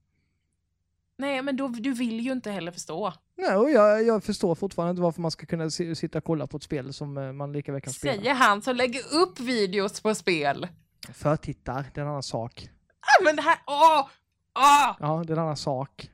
Nej, men då, du vill ju inte heller förstå. Nej, och jag, jag förstår fortfarande inte varför man ska kunna si- sitta och kolla på ett spel som eh, man lika väl kan spela. Säger han som lägger upp videos på spel. Förtittar, det är en annan sak. Ah, men det här, åh! Åh! Ja, det är en annan sak.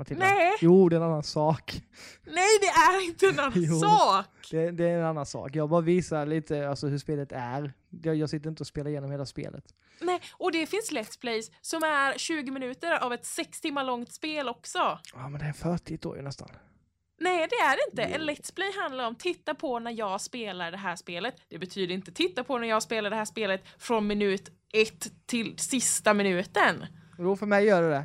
Matilda. Nej. Jo, det är en annan sak. Nej, det är inte en annan *laughs* Jo. sak! Det, det är en annan sak. Jag bara visar lite alltså, hur spelet är. Jag, jag sitter inte och spelar igenom hela spelet. Nej, och det finns Let's Plays som är 20 minuter av ett 6 timmar långt spel också. Ja, men det är en förtitt då ju nästan. Nej, det är det inte. En Let's Play handlar om titta på när jag spelar det här spelet. Det betyder inte titta på när jag spelar det här spelet från minut ett till sista minuten. Jo, för mig gör det det.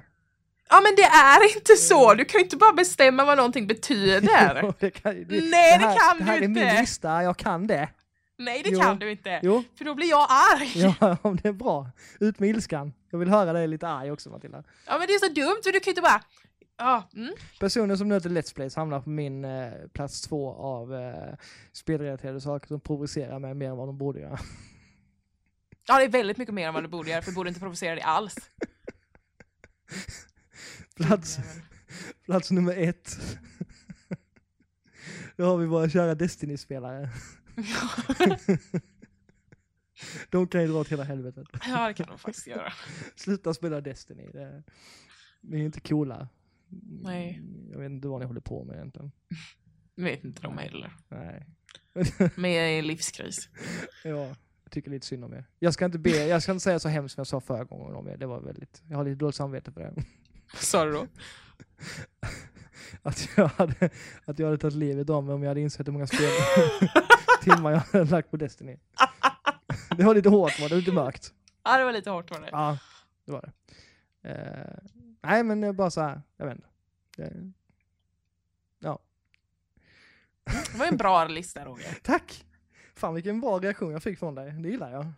Ja men det är inte så! Du kan ju inte bara bestämma vad någonting betyder. *laughs* Jo, det kan, det, Nej, det här, kan det här du är inte. min lista, jag kan det. Nej det Jo. kan du inte. Jo, För då blir jag arg. Ja. ja, *laughs* om det är bra. Ut med ilskan. Jag vill höra dig lite arg också Matilda. men det är så dumt, för du kan ju inte bara... Ja, mm. Personer som nöter Let's Plays hamnar på min eh, plats två av eh, spelrelaterade saker som provocerar mig mer än vad de borde göra. ja, det är väldigt mycket mer än vad du borde göra, för du borde inte provocera dig alls. *laughs* Plats, plats nummer ett. Då har vi våra kära Destiny-spelare. De kan ju dra åt hela helvetet. Ja, det kan de faktiskt göra. Sluta spela Destiny. Det, ni är inte coola. Nej. Jag vet inte vad ni håller på med egentligen. Vet inte de heller. Nej. Men jag är i livskris. Ja, jag tycker lite synd om er. Jag ska inte, be, jag ska inte säga så hemskt som jag sa förra gången om er. Det var väldigt, jag har lite dåligt samvete för det. Vad sa du då? Att jag hade, att jag hade tagit livet av mig om jag hade insett hur många spel *laughs* timmar jag hade lagt på Destiny. Det var lite hårt var det, lite mörkt. Ja, det var lite hårt var det. Ja, det var det. Eh, nej men bara så här, jag vet inte. Det- Det var en bra lista Roger. *laughs* Tack! Fan vilken bra reaktion jag fick från dig, det gillar jag.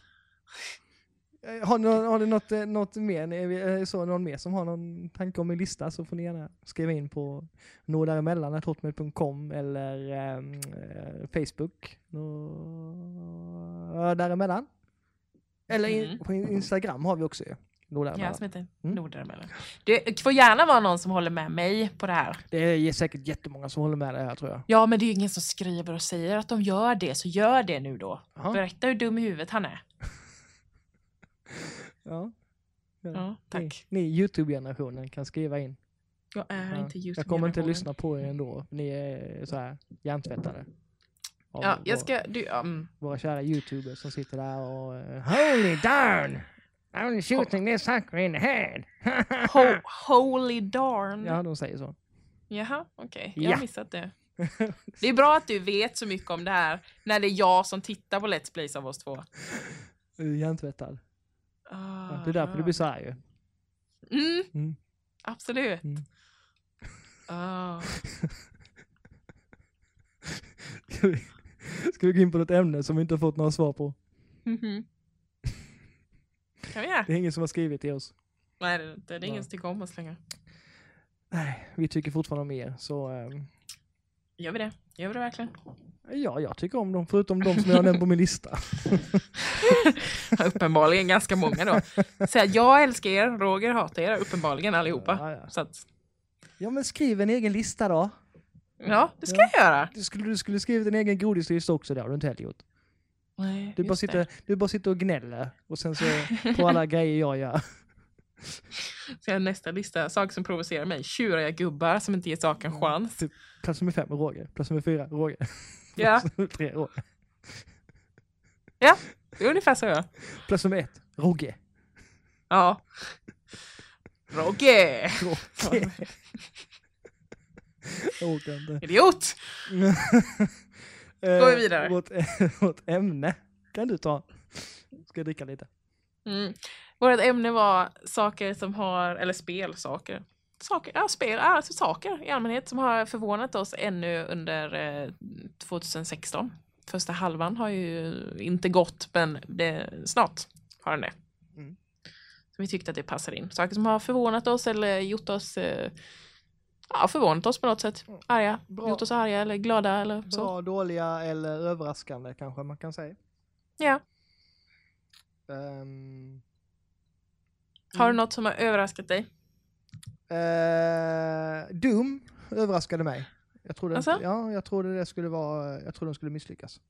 Eh, Har, ni, har du något, eh, något mer, det så någon mer som har någon tanke om min lista så får ni gärna skriva in på nådäremellan.hotmail.com eller ehm, eh, Facebook. Nå, däremellan. Eller in, Mm. på in- Instagram har vi också ju. Nå Ja, däremellan. som heter Mm. Nordaremellan. Det får gärna vara någon som håller med mig på det här. Det är säkert jättemånga som håller med dig här tror jag. Ja, men det är ingen som skriver och säger att de gör det, så gör det nu då. Jaha. Berätta hur dum i huvudet han är. Ja. Ja, tack. Ni, ni Youtube-generationen kan skriva in. Jag är Ja, inte just Jag kommer inte lyssna på er ändå. Ni är så här hjärntvättade. Ja, jag ska... Du, ja, mm. våra kära youtubers som sitter där och eh, Holy darn! I'm shooting this sucker in the head! *laughs* Ho holy darn. ja, de säger så. Jaha, okej. Jag Ja. har missat det. *laughs* Det är bra att du vet så mycket om det här när det är jag som tittar på Let's Plays av oss två. Hjärntvättad. Ah, Ja, det är därför du blir så arg ju. Mm, Mm. absolut. Mm. Ah. *laughs* Ska vi, ska vi gå in på något ämne som vi inte har fått några svar på? Mhm. Kan vi göra? Det är ingen som har skrivit till oss. Nej, det är. Det är ingen som tycker om oss längre. Nej, vi tycker fortfarande om er. Så ehm, Gör vi det? Gör vi det verkligen? Ja, jag tycker om dem förutom de som jag nämnt på min lista. *laughs* Uppenbarligen ganska många då. Så här, jag älskar er, Roger hatar er, uppenbarligen allihopa. Ja, ja. Så att, ja, men skriv en egen lista då. ja, det ska Ja. jag göra. Du skulle, du skulle skrivit en egen godislista också, det har du inte heller gjort. Nej, Du bara, sitter, det. du bara sitter och gnäller och sen så *laughs* på alla grejer jag gör. Har nästa lista, saker som provocerar mig. Tjuriga gubbar som inte ger saken en chans. Typ, plats nummer fem, Roger. Plats nummer fyra, Roger. Ja, *laughs* tre, Roger. det är ungefär så jag. Plats nummer ett, Roger. Ja. Roger! Roger. Jag orkar inte. Idiot! Går vi vidare. Vårt, *laughs* vårt ämne kan du ta. Ska jag dricka lite? Mm. Vårt ämne var saker som har, eller spelsaker. Saker, ja, spel, alltså saker i allmänhet som har förvånat oss ännu under eh, 2016. Första halvan har ju inte gått, men det, snart har den det. Mm. Så vi tyckte att det passade in. Saker som har förvånat oss eller gjort oss, eh, ja, förvånat oss på något sätt. Arga, Bra. gjort oss arga eller glada eller så. Bra, dåliga eller överraskande kanske man kan säga. Ja. Ehm, Har du Mm. något som har överraskat dig? Eh, Doom överraskade mig. Jag trodde, Alltså? inte, ja, jag trodde det skulle vara, jag trodde de skulle misslyckas.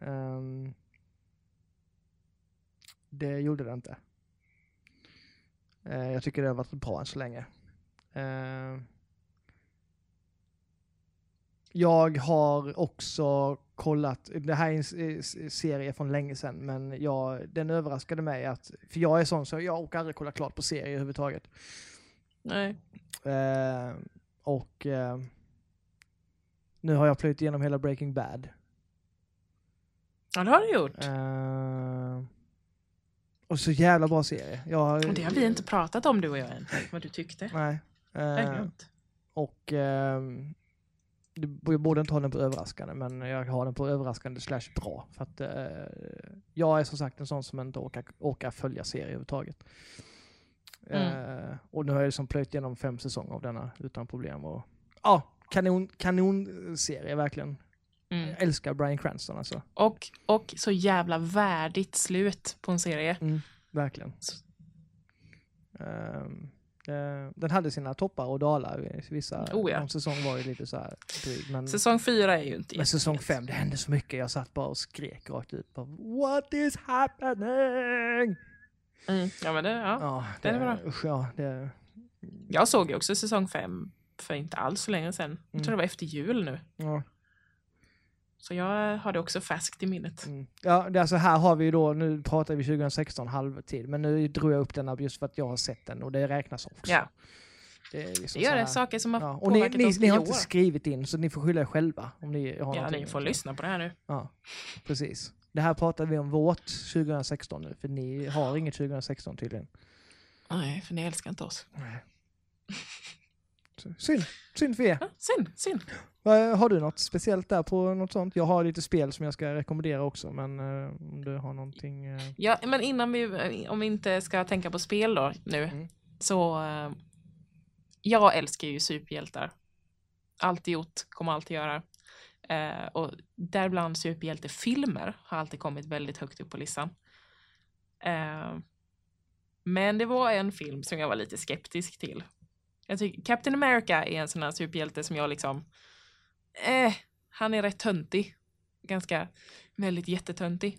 Ehm, det gjorde det inte. Eh, jag tycker det har varit bra än så länge. Ehm, jag har också kollat, det här är en serie från länge sedan, men jag, den överraskade mig att, för jag är sån så jag orkar aldrig kolla klart på serier överhuvudtaget. Nej. Eh, och eh, nu har jag plöjt igenom hela Breaking Bad. Ja, det har du gjort. Eh, Och så jävla bra serie. Jag, Och det har vi inte pratat om du och jag än, vad du tyckte. Nej. Eh, och du jag borde inte ha den på överraskande, men jag har den på överraskande slash bra. För att eh, jag är som sagt en sån som inte orkar, orkar följa serier överhuvudtaget. Eh, och nu har jag liksom plöjt igenom fem säsonger av denna utan problem. Och, ja, kanon, kanon serie verkligen. Mm. Jag älskar Bryan Cranston alltså. Och, och så jävla värdigt slut på en serie. Mm, verkligen. Ehm, eh, den hade sina toppar och dalar. Vissa Oh ja. någon säsong var ju lite så här dryg. Men, Säsong fyra är ju inte men säsong fem, det hände så mycket. Jag satt bara och skrek rakt ut. Bara, What is happening? Mm. Ja, men det, ja. Ja, den är bra. Usch, ja, det, Jag såg ju också säsong fem för inte alls så länge sedan. Jag Mm. tror det var efter jul nu. ja, Så jag har det också färskt i minnet. mm. ja, det, alltså här har vi då, nu pratar vi 2016 halvtid, men nu drog jag upp den här just för att jag har sett den och det räknas också. Ja, Det, är liksom det gör det. Saker som har Ja, och ni, ni, oss ni har år. inte skrivit in så ni får skylla er själva om ni har Ja, ni får lyssna på det här nu. Ja, precis. Det här pratar vi om vårt 2016 nu, för ni har inget 2016 tydligen. Nej, för ni älskar inte oss. Så, Synd, synd för er. Ja, synd, synd. Har du något speciellt där på något sånt? Jag har lite spel som jag ska rekommendera också, men eh, om du har någonting... eh, Ja, men innan vi, om vi inte ska tänka på spel då nu, Mm. så eh, jag älskar ju superhjältar. Alltid gjort, kommer alltid göra. Eh, och däribland superhjältefilmer har alltid kommit väldigt högt upp på listan. Eh, men det var en film som jag var lite skeptisk till. Jag tycker Captain America är en sån här superhjälte som jag liksom, eh, han är rätt töntig. Ganska, väldigt jättetöntig.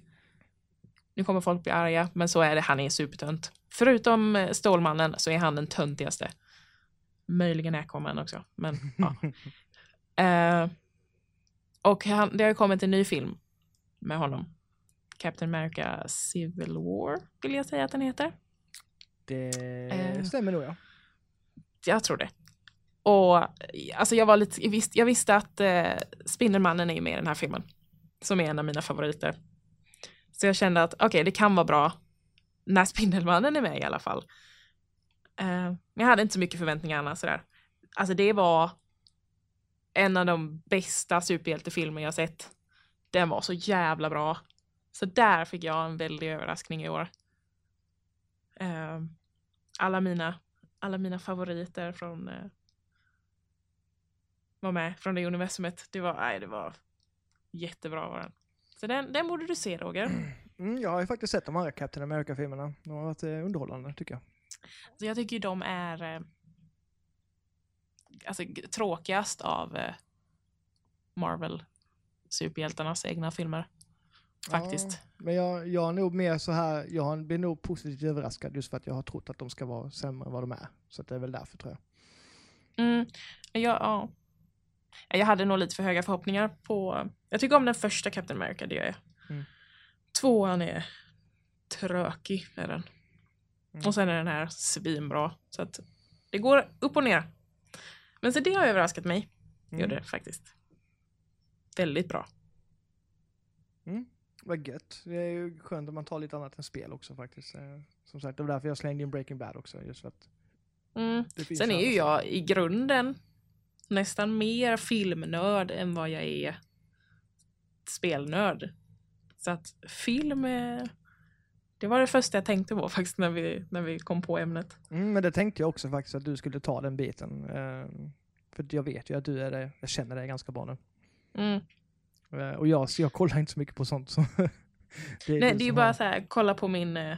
Nu kommer folk bli arga, men så är det. Han är supertönt. Förutom eh, Stålmannen så är han den töntigaste. Möjligen Aquaman också, men ja. *laughs* Eh, och han, det har kommit en ny film med honom. Captain America Civil War, vill jag säga att den heter. Det Eh. stämmer nog ja. Jag tror det. Och alltså jag var lite, jag visste, jag visste att eh, Spindelmannen är med i den här filmen. Som är en av mina favoriter. Så jag kände att okej, det kan vara bra när Spindelmannen är med i alla fall. Eh, jag hade inte så mycket förväntningar annars sådär. Alltså det var en av de bästa superhjältefilmer jag sett. Den var så jävla bra. Så där fick jag en väldig överraskning i år. Eh, alla mina alla mina favoriter från eh, var med från det universumet. Det var, nej, det var jättebra var den. Så den, den borde du se Roger. Mm, jag har ju faktiskt sett de andra Captain America-filmerna. De har varit eh, underhållande tycker jag. Så jag tycker ju de är eh, alltså, tråkigast av eh, Marvel superhjältarnas egna filmer. Faktiskt. Ja, men jag, jag är nog mer så här, jag blir nog positivt överraskad just för att jag har trott att de ska vara sämre än vad de är. Så det är väl därför tror jag. Mm, jag, ja. jag hade nog lite för höga förhoppningar på... Jag tycker om den första Captain America, det gör jag. Mm. Tvåan är trökig, är den. Mm. Och sen är den här svinbra. Så att det går upp och ner. Men så det har överraskat mig. Mm. Gjorde det faktiskt. Väldigt bra. Vad gött. Det är ju skönt om man tar lite annat än spel också faktiskt. Eh, Som sagt, det var därför jag slängde in Breaking Bad också. Just för att Mm. Sen är ju jag i grunden nästan mer filmnörd än vad jag är spelnörd. Så att film, är- det var det första jag tänkte på *laughs* faktiskt när vi, när vi kom på ämnet. Mm, men det tänkte jag också faktiskt att du skulle ta den biten. Eh, För jag vet ju att du är det. Jag känner dig ganska bra nu. Mm. Eh, Och jag, jag kollar inte så mycket på sånt. Så det *laughs* Nej, det är ju bara har- så här, kolla på min, eh,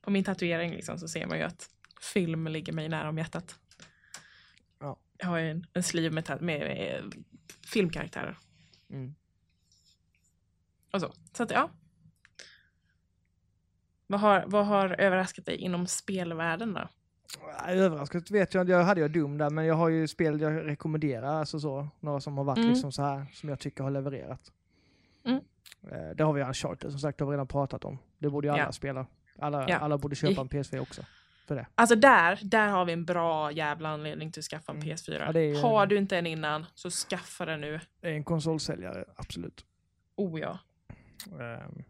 på min tatuering liksom, så ser man ju att film ligger mig nära om hjärtat. Ja. Jag har ju en, en sleeve med, med, med filmkaraktärer Mm. och så. Så att ja. Vad har, vad har överraskat dig inom spelvärlden då? Överraskat vet jag. Jag hade jag dum där, men jag har ju spel jag rekommenderar. Alltså så, några som har varit Mm. liksom så här som jag tycker har levererat. Mm. Eh, Det har vi Uncharted som sagt, det har vi redan pratat om. Det borde ju alla Ja. spela. Alla, Ja. alla borde köpa en PS4 också. För det. Alltså där, där har vi en bra jävla anledning till att skaffa en Mm. PS4. Ja, är Har du inte en innan, så skaffa den nu. Det är en konsolsäljare, absolut. Oh ja. Ehm.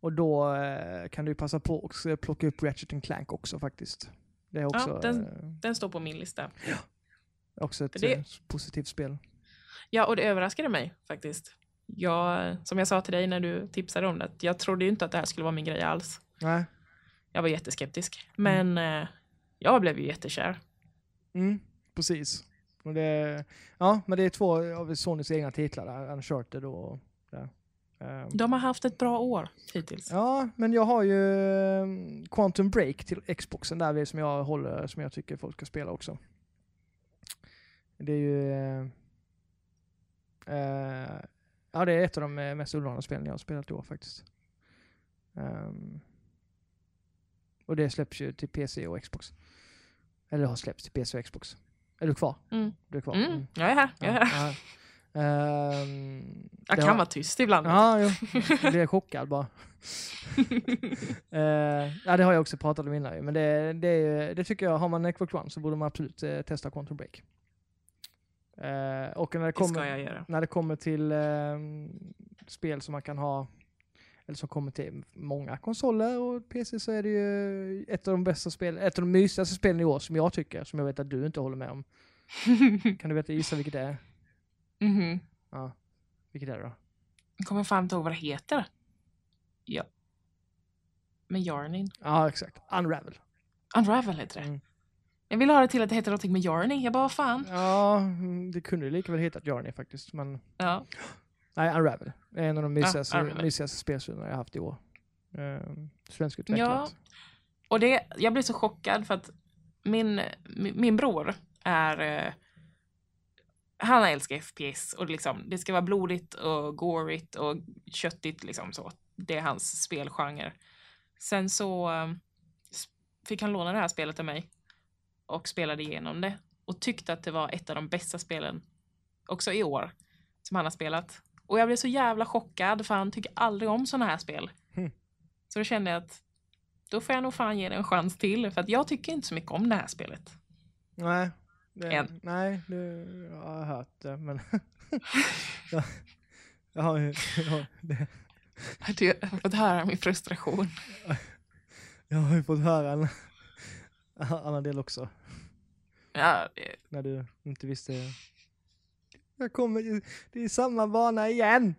Och då eh, kan du passa på att plocka upp Ratchet and Clank också faktiskt. Det är också, den- eh, Den står på min lista. också ett det- eh, positivt spel. Ja, och det överraskade mig faktiskt. Jag, som jag sa till dig när du tipsade om det, jag trodde ju inte att det här skulle vara min grej alls. Nej. Jag var jätteskeptisk. Men eh, jag blev ju jättekär. Mm, precis. Och det, ja, men det är två av Sonys egna titlar där, Uncharted och där. Ehm, De har haft ett bra år hittills. Ja, men jag har ju eh, Quantum Break till Xboxen där som jag håller, som jag tycker folk ska spela också. Det är ju... eh, ja, det är ett av de eh, mest underhållande spelen jag har spelat i år faktiskt. Ehm, och det släpps ju till PC och Xbox. Eller har släppts till PC och Xbox. Är du kvar? Mm. Du är kvar? Mm, jag är här. Jag, är här. Ehm, jag kan har- vara tyst ibland. Ja, jo. jag blev chockad bara. *laughs* Eh, ja, det har jag också pratat om innan men det, det, det tycker jag, har man Xbox One så borde man absolut eh, testa Quantum Break. Eh, och när det, kommer, när det kommer till eh, spel som man kan ha, eller som kommer till många konsoler och PC så är det ju ett av de bästa spel, ett av de mysigaste spelen i år som jag tycker, som jag vet att du inte håller med om. *laughs* Kan du veta, gissa vilket det är? Mhm. Ja. Vilket är det då? Jag kommer fan inte ihåg vad det heter. Ja. Med Yarning. Ja, exakt. Unravel. Unravel heter det. Mm. Jag ville ha det till att det heter någonting med Yarning. Jag bara, vad fan. Ja, mm, det kunde ju lika väl hetat Journey faktiskt. Men Ja. nej, Unravel. Det är en av de mysigaste, Unravel. mysigaste jag haft i år. Ehm, Svenskutvecklat. Ja. Och det, jag blev så chockad för att min, min, min bror är... Han älskar FPS och liksom, det ska vara blodigt och gorigt och köttigt liksom så. Det är hans spelgenre. Sen så eh, s- fick han låna det här spelet av mig och spelade igenom det och tyckte att det var ett av de bästa spelen också i år som han har spelat. Och jag blev så jävla chockad för han tycker aldrig om sådana här spel. Hmm. Så då kände jag att då får jag nog fan ge det en chans till för att jag tycker inte så mycket om det här spelet. Nej. Det, En. nej, det, jag har hört det, men... *laughs* jag, jag har ju... Det, *laughs* Du har fått höra min frustration. *laughs* jag har ju fått höra en annan del också. Ja, det- När du inte visste... Jag kommer. Det är samma bana igen!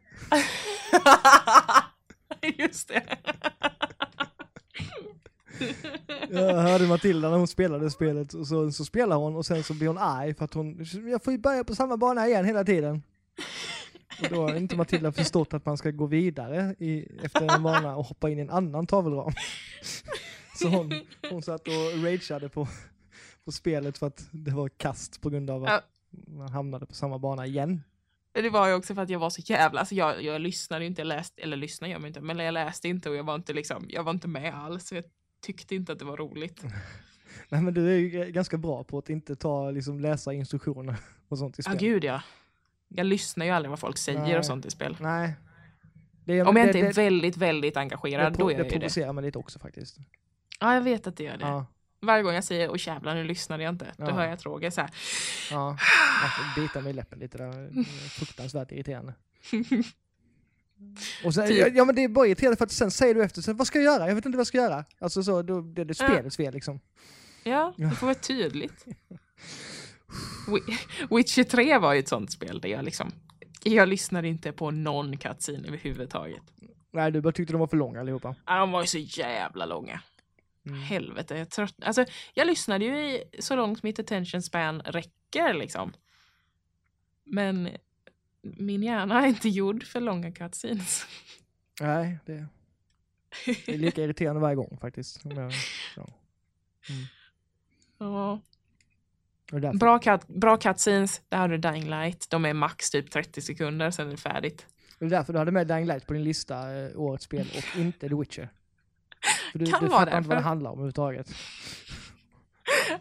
Just det. Jag hörde Matilda när hon spelade spelet och så, så spelar hon och sen så blir hon arg för att hon, jag får ju börja på samma bana igen hela tiden. Och då har inte Matilda förstått att man ska gå vidare i, efter en bana och hoppa in i en annan tavelram. Så hon, hon satt och rageade på, på spelet för att det var kast på grund av att man hamnade på samma bana igen. Det var ju också för att jag var så jävla, alltså jag, jag lyssnade inte, jag läste, eller lyssnade jag inte, men jag läste inte och jag var inte liksom, jag var inte med alls. Jag tyckte inte att det var roligt. *laughs* Nej men du är ju ganska bra på att inte ta, liksom läsa instruktioner *laughs* och sånt i Ja, spel. gud ja. Jag lyssnar ju aldrig vad folk säger Nej. och sånt i spel. Nej. Det Om jag det- inte är det- väldigt, väldigt det, engagerad, det, då det jag ju det. provocerar mig lite också faktiskt. Ja, jag vet att det gör det. Ja, Varje gång jag säger åh jävlar nu lyssnade jag inte, då Ja. hör jag Roger så här. ja. Man får bita mig i läppen lite där. Det *laughs* är Fruktansvärt irriterande. Och sen, Typ. ja, men det är bara irriterande för att sen säger du efter, sen, vad ska jag göra? Jag vet inte vad jag ska göra. Alltså så, då det är det spelets fel liksom. Ja, det får vara tydligt. *laughs* Wi- Witcher 3 var ju ett sånt spel där jag liksom, jag lyssnade inte på någon cutscene överhuvudtaget. Nej, du bara tyckte de var för långa allihopa. Ja, de var ju så jävla långa. Mm. Helvete, jag trött... Alltså, jag lyssnade ju i så långt mitt attention span räcker liksom. Men min hjärna är inte gjord för långa cutscenes. Nej, det, det är lika *laughs* irriterande varje gång faktiskt. Jag- så. Ja. Bra, cut, bra cutscenes, där har du Dying Light. De är max typ 30 sekunder, sen är det färdigt. Det är därför du hade med Dying Light på din lista, eh, årets spel, och inte The Witcher. För du, Kan du fattar inte vad det handlar om överhuvudtaget.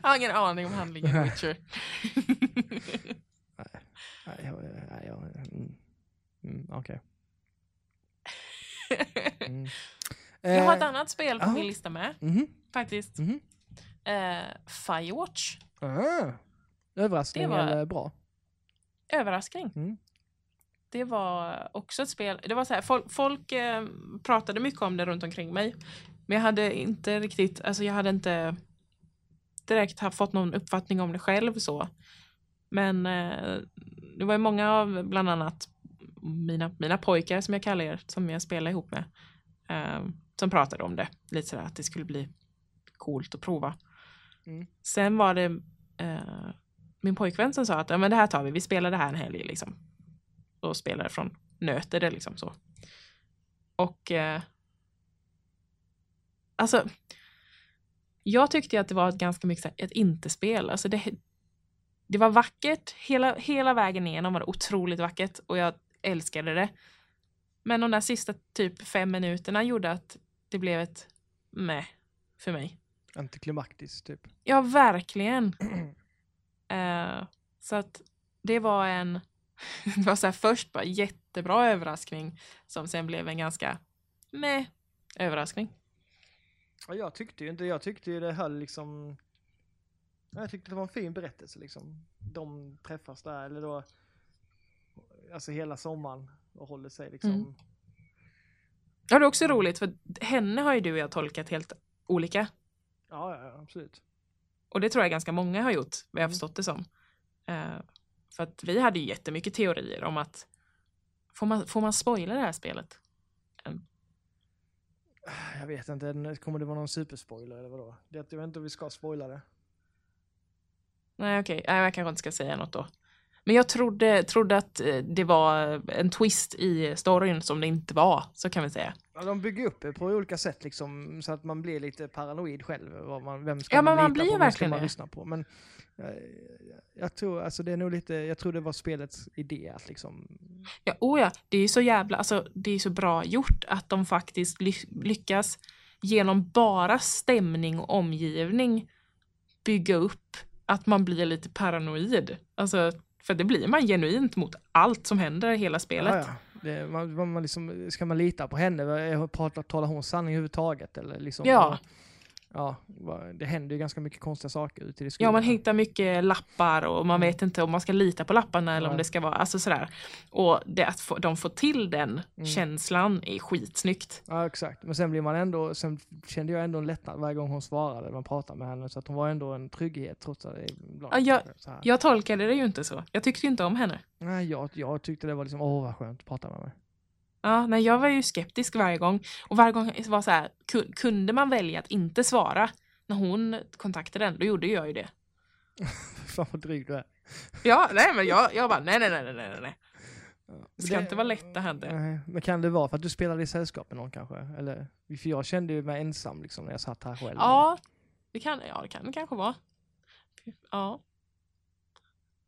Jag har ingen aning om handlingen i *laughs* Witcher. *laughs* Nej, jag, nej, jag, mm, mm, okej. Mm. *laughs* jag har ett Eh, annat spel på min lista med, mhm, faktiskt. mhm. Eh, Firewatch. Ah, överraskning Det var- eller bra? Överraskning. Mm. det var också ett spel. Det var så här, folk, folk eh, pratade mycket om det runt omkring mig. Men jag hade inte riktigt, alltså jag hade inte direkt fått någon uppfattning om det själv så. Men eh, det var ju många av bland annat mina, mina pojkar som jag kallar er, som jag spelar ihop med, eh, som pratade om det. Lite sådär att det skulle bli coolt att prova. Mm. Sen var det eh, min pojkvän som sa att ja, men det här tar vi, vi spelar det här en helg liksom. Och spelade från nöter det liksom så. Och eh, alltså jag tyckte att det var ett ganska mycket ett inte-spel. Alltså det, det var vackert, hela, hela vägen igenom var det otroligt vackert och jag älskade det. Men de där sista typ fem minuterna gjorde att det blev ett med för mig. Antiklimaktiskt typ. Ja, verkligen. *clears throat* Eh, så att det var en, *laughs* det var så här först bara jättebra överraskning som sen blev en ganska med överraskning. Ja, jag tyckte ju inte, jag tyckte ju det höll liksom Jag tyckte det var en fin berättelse liksom. De träffas där, eller då, alltså hela sommaren och håller sig liksom. Mm. Ja, det är också roligt för henne har ju du och jag tolkat helt olika. Ja, ja, absolut. Och det tror jag ganska många har gjort, vad jag har Mm. förstått det som. Eh, för att vi hade ju jättemycket teorier om att får man, får man spoila det här spelet? Jag vet inte, kommer det vara någon superspoiler eller vadå? Det, jag vet inte om vi ska spoila det. Nej, okej. Nej, jag kanske inte ska säga något då. Men jag trodde, trodde att eh, det var en twist i storyn som det inte var, så kan vi säga. Ja, de bygger upp det på olika sätt liksom, så att man blir lite paranoid själv. Vad man, vem ska Ja, man man lita blir på, vem ska man det. lyssna på? Men eh, jag tror, alltså det är nog lite, jag tror det var spelets idé att liksom, Ja, oh ja, det är ju så jävla, alltså det är så bra gjort att de faktiskt ly lyckas genom bara stämning och omgivning bygga upp att man blir lite paranoid. Alltså, för det blir man genuint mot allt som händer i hela spelet. ja, ja. Det, man, man, liksom, ska man lita på henne? Pratar, talar hon sanning överhuvudtaget? Eller liksom, Ja. Ja, det händer ju ganska mycket konstiga saker ute i Ja, skolan. man hittar mycket lappar och man Mm. vet inte om man ska lita på lapparna eller om Nej. det ska vara, alltså sådär. Och det att få, de får till den Mm. känslan är skitsnyggt. Ja, exakt. Men sen blir man ändå, sen kände jag ändå en lättnad varje gång hon svarade, man pratade med henne, så att hon var ändå en trygghet trots att det ibland... Ja, jag- så här. Jag tolkade det ju inte så. Jag tyckte ju inte om henne. Nej, jag, jag tyckte det var liksom, åh vad skönt att prata med mig. Ja, nej, jag var ju skeptisk varje gång. Och varje gång var så här, kun, kunde man välja att inte svara när hon kontaktade den, då gjorde jag ju det. *laughs* Fan vad dryg du är. Ja, nej men jag, jag bara nej, nej, nej, nej, nej. Det ska inte vara lätt det händer. Nej, men kan det vara för att du spelade i sällskap med någon kanske? Eller, för jag kände ju mig ensam liksom när jag satt här själv. Ja, det kan, ja, det kan det kanske vara. Ja.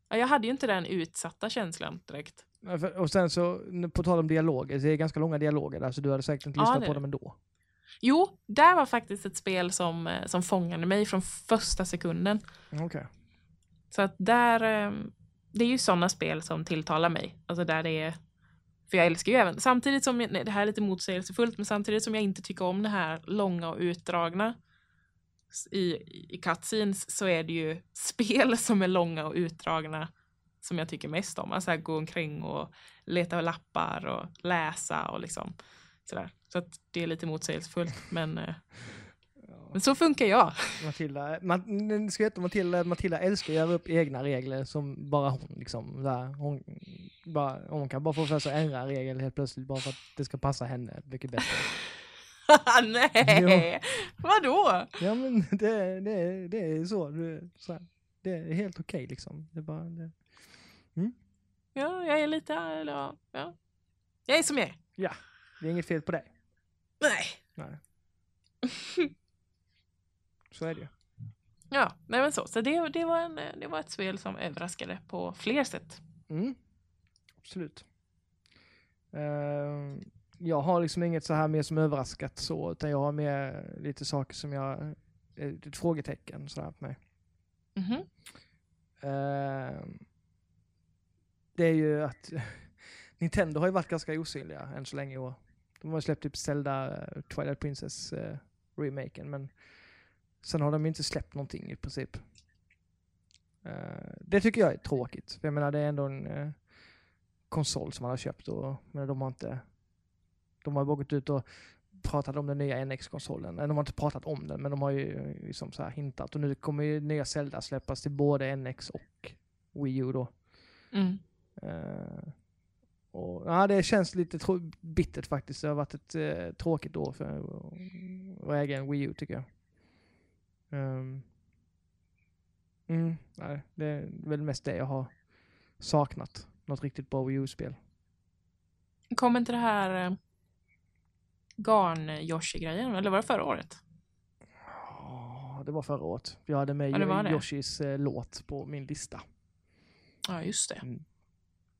ja. Jag hade ju inte den utsatta känslan direkt. Ja, Och sen så, på tal om dialoger, det är ganska långa dialoger där, så du hade säkert inte Ja, lyssnat det på dem ändå. Jo, där var faktiskt ett spel som, eh, som fångade mig från första sekunden. Okej. Så att där, eh, det är ju sådana spel som tilltalar mig. Alltså där det är, för jag älskar ju även, samtidigt som, nej, det här är lite motsägelsefullt, men samtidigt som jag inte tycker om det här långa och utdragna i, i cutscenes så är det ju *laughs* spel som är långa och utdragna som jag tycker mest om. Alltså här, gå omkring och leta lappar och läsa och liksom sådär. Så att det är lite motsägelsefullt, *laughs* men, eh, men så funkar jag. Matilda, man, ska veta Matilda, Matilda älskar att göra upp egna regler som bara hon liksom, där, hon, bara, hon kan bara få för sig att ändra regel helt plötsligt bara för att det ska passa henne mycket bättre. *laughs* Nej, vadå? Ja men det, det, det är så, det, så här, det är helt okej liksom. Det bara, det, Ja, jag är lite, eller, ja, ja. Jag är som jag är. det är inget fel på dig. Nej. Nej. *laughs* Så är det ju. Ja, nej men så. Så det, det, var en, det var ett spel som överraskade på fler sätt. Mm. Absolut. Eh, jag har liksom inget så här mer som överraskat så, utan jag har mer lite saker som jag, eh, ett frågetecken sådär på mig. Mhm. Eh, det är ju att *laughs* Nintendo har ju varit ganska osynliga än så länge i år. De har ju släppt typ Zelda eh, Twilight Princess eh, remaken, men sen har de ju inte släppt någonting i princip. Uh, det tycker jag är tråkigt, för jag menar det är ändå en uh, konsol som man har köpt. Och, men de har inte... De har bara gått ut och pratat om den nya NX-konsolen. De har inte pratat om den, men de har ju liksom så här hintat. Och nu kommer ju nya Zelda släppas till både NX och Wii U då. Mm. Eh, och, ja, det känns lite bittert faktiskt. Det har varit ett eh, tråkigt år för att- äga en Wii U tycker jag. Ehm, mm, nej, det är väl mest det jag har saknat. Något riktigt bra Wii U-spel. Kom inte det här eh, Garn-Yoshi-grejen? Eller var det förra året? Ja, det var förra året. Jag hade med Ja. Yoshis eh, låt på min lista. Ja, just det.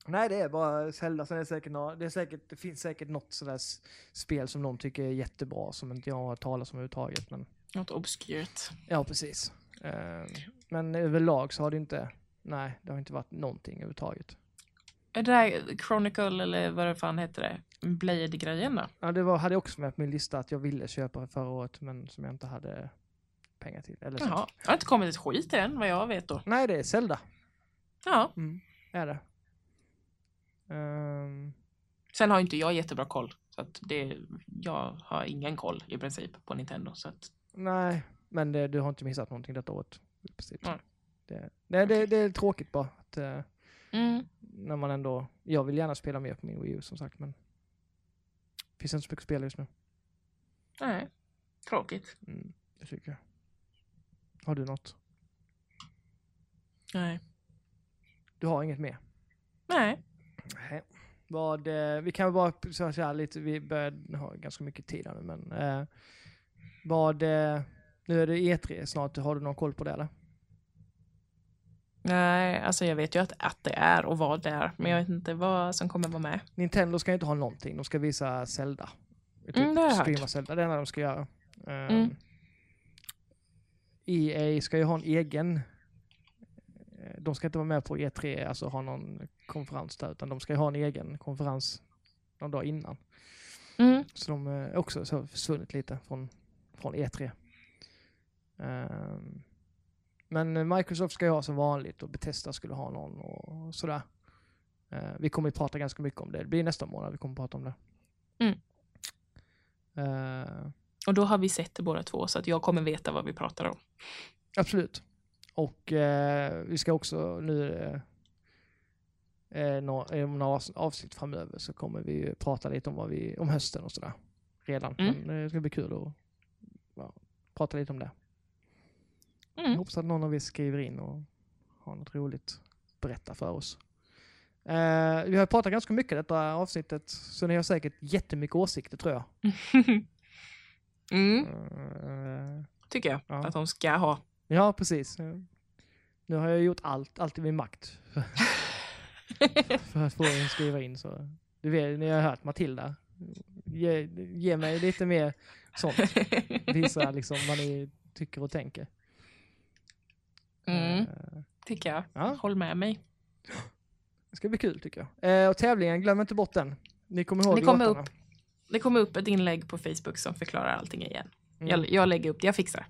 Nej, det är bara Zelda. Sen är det, säkert några, det, är säkert, det finns säkert något sådär spel som någon tycker är jättebra som inte jag har hört talas om överhuvudtaget. Men, Något obskyrt. ja, precis. Ehm, men överlag så har det inte, nej, det har inte varit någonting överhuvudtaget. Är det där Chronicle eller vad det fan heter det? Blade-grejen då? Ja, det var, hade jag också med på min lista att jag ville köpa förra året, men som jag inte hade pengar till. Eller. Jaha. Det har inte kommit ett skit än vad jag vet då. Nej, det är Zelda. Ja. Mm, är det. Ehm, Sen har inte jag jättebra koll. Så att det, jag har ingen koll i princip på Nintendo. Så att, nej, men det, du har inte missat någonting detta året. I princip. Nej. Det, nej, det, det är tråkigt bara. Att, eh, mm. när man ändå, jag vill gärna spela mer på min Wii U som sagt, men det finns inte så mycket att spela just nu. Nej. Tråkigt. Mm, det tycker jag. Har du något? Nej. Du har inget mer? Nej. Nej. Vad, eh, vi kan bara så här lite, vi börjar ha ganska mycket tid här nu, men eh, vad, eh, nu är det E3 snart, har du någon koll på det eller? Nej, alltså jag vet ju att, att det är och vad det är. Men jag vet inte vad som kommer vara med. Nintendo ska inte ha någonting, de ska visa Zelda. Typ Mm, det har jag hört. streama Zelda, det är det de ska göra. Um, Mm. EA ska ju ha en egen, eh, de ska inte vara med på E3, alltså ha någon konferens där, utan de ska ha en egen konferens någon dag innan. Mm. Så de är också så försvunnit lite från, från E3. Ehm, men Microsoft ska ju ha som vanligt och Bethesda skulle ha någon och sådär. Eh, vi kommer ju prata ganska mycket om det. Det blir nästa månad vi kommer prata om det. Mm. Eh, Och då har vi sett det båda två så att jag kommer veta vad vi pratar om. absolut. Och eh, vi ska också nu eh, eh, eh, om några avs- avsnitt framöver så kommer vi prata lite om vad vi, om hösten och sådär. Redan. Mm. Men eh, det ska bli kul att ja, prata lite om det. Jag Mm. hoppas att någon av er skriver in och har något roligt att berätta för oss. Eh, vi har pratat ganska mycket detta avsnittet, så ni har säkert jättemycket åsikter tror jag. *laughs* mm, Eh, tycker jag Ja. att de ska ha. ja, precis. Eh, Nu har jag gjort allt, allt i min makt *laughs* för att få att skriva in. Så. Du vet, ni har hört Matilda. Ge, ge mig lite mer sånt. Visa liksom vad ni tycker och tänker. Mm, Eh, tycker jag. ja. Håll med mig. Det ska bli kul tycker jag. Eh, och tävlingen, glöm inte bort den. Ni kommer ihåg Det kommer upp. Det kommer upp ett inlägg på Facebook som förklarar allting igen. Mm. Jag, jag lägger upp det, jag fixar.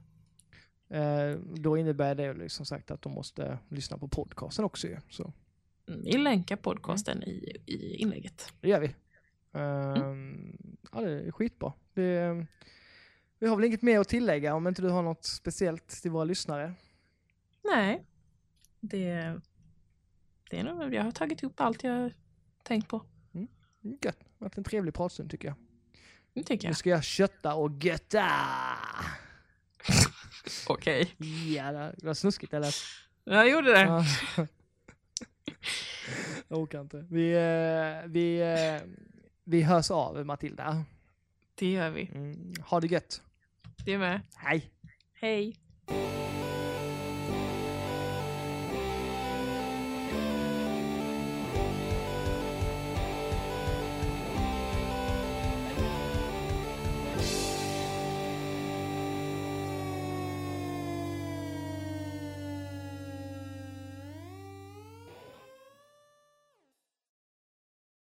Eh, då innebär det som sagt att de måste lyssna på podcasten också. Så Vi länkar podcasten i, i inlägget. det gör vi. Eh, Ja, det är skitbra. Det, vi har väl inget mer att tillägga om inte du har något speciellt till våra lyssnare. Nej, det, det är nog, jag har tagit upp allt jag tänkt på. Mm, Gött. Det har varit en trevlig pratstund tycker jag. Det tycker Nu jag. ska jag kötta och götta! *laughs* Okej. Ja, det var snuskigt eller? Jag gjorde det. *laughs* Ja. jag orkar inte. Vi, eh, vi, eh, vi hörs av Matilda. Det gör vi. Mm. Ha det gött. Det med. Hej! Hej.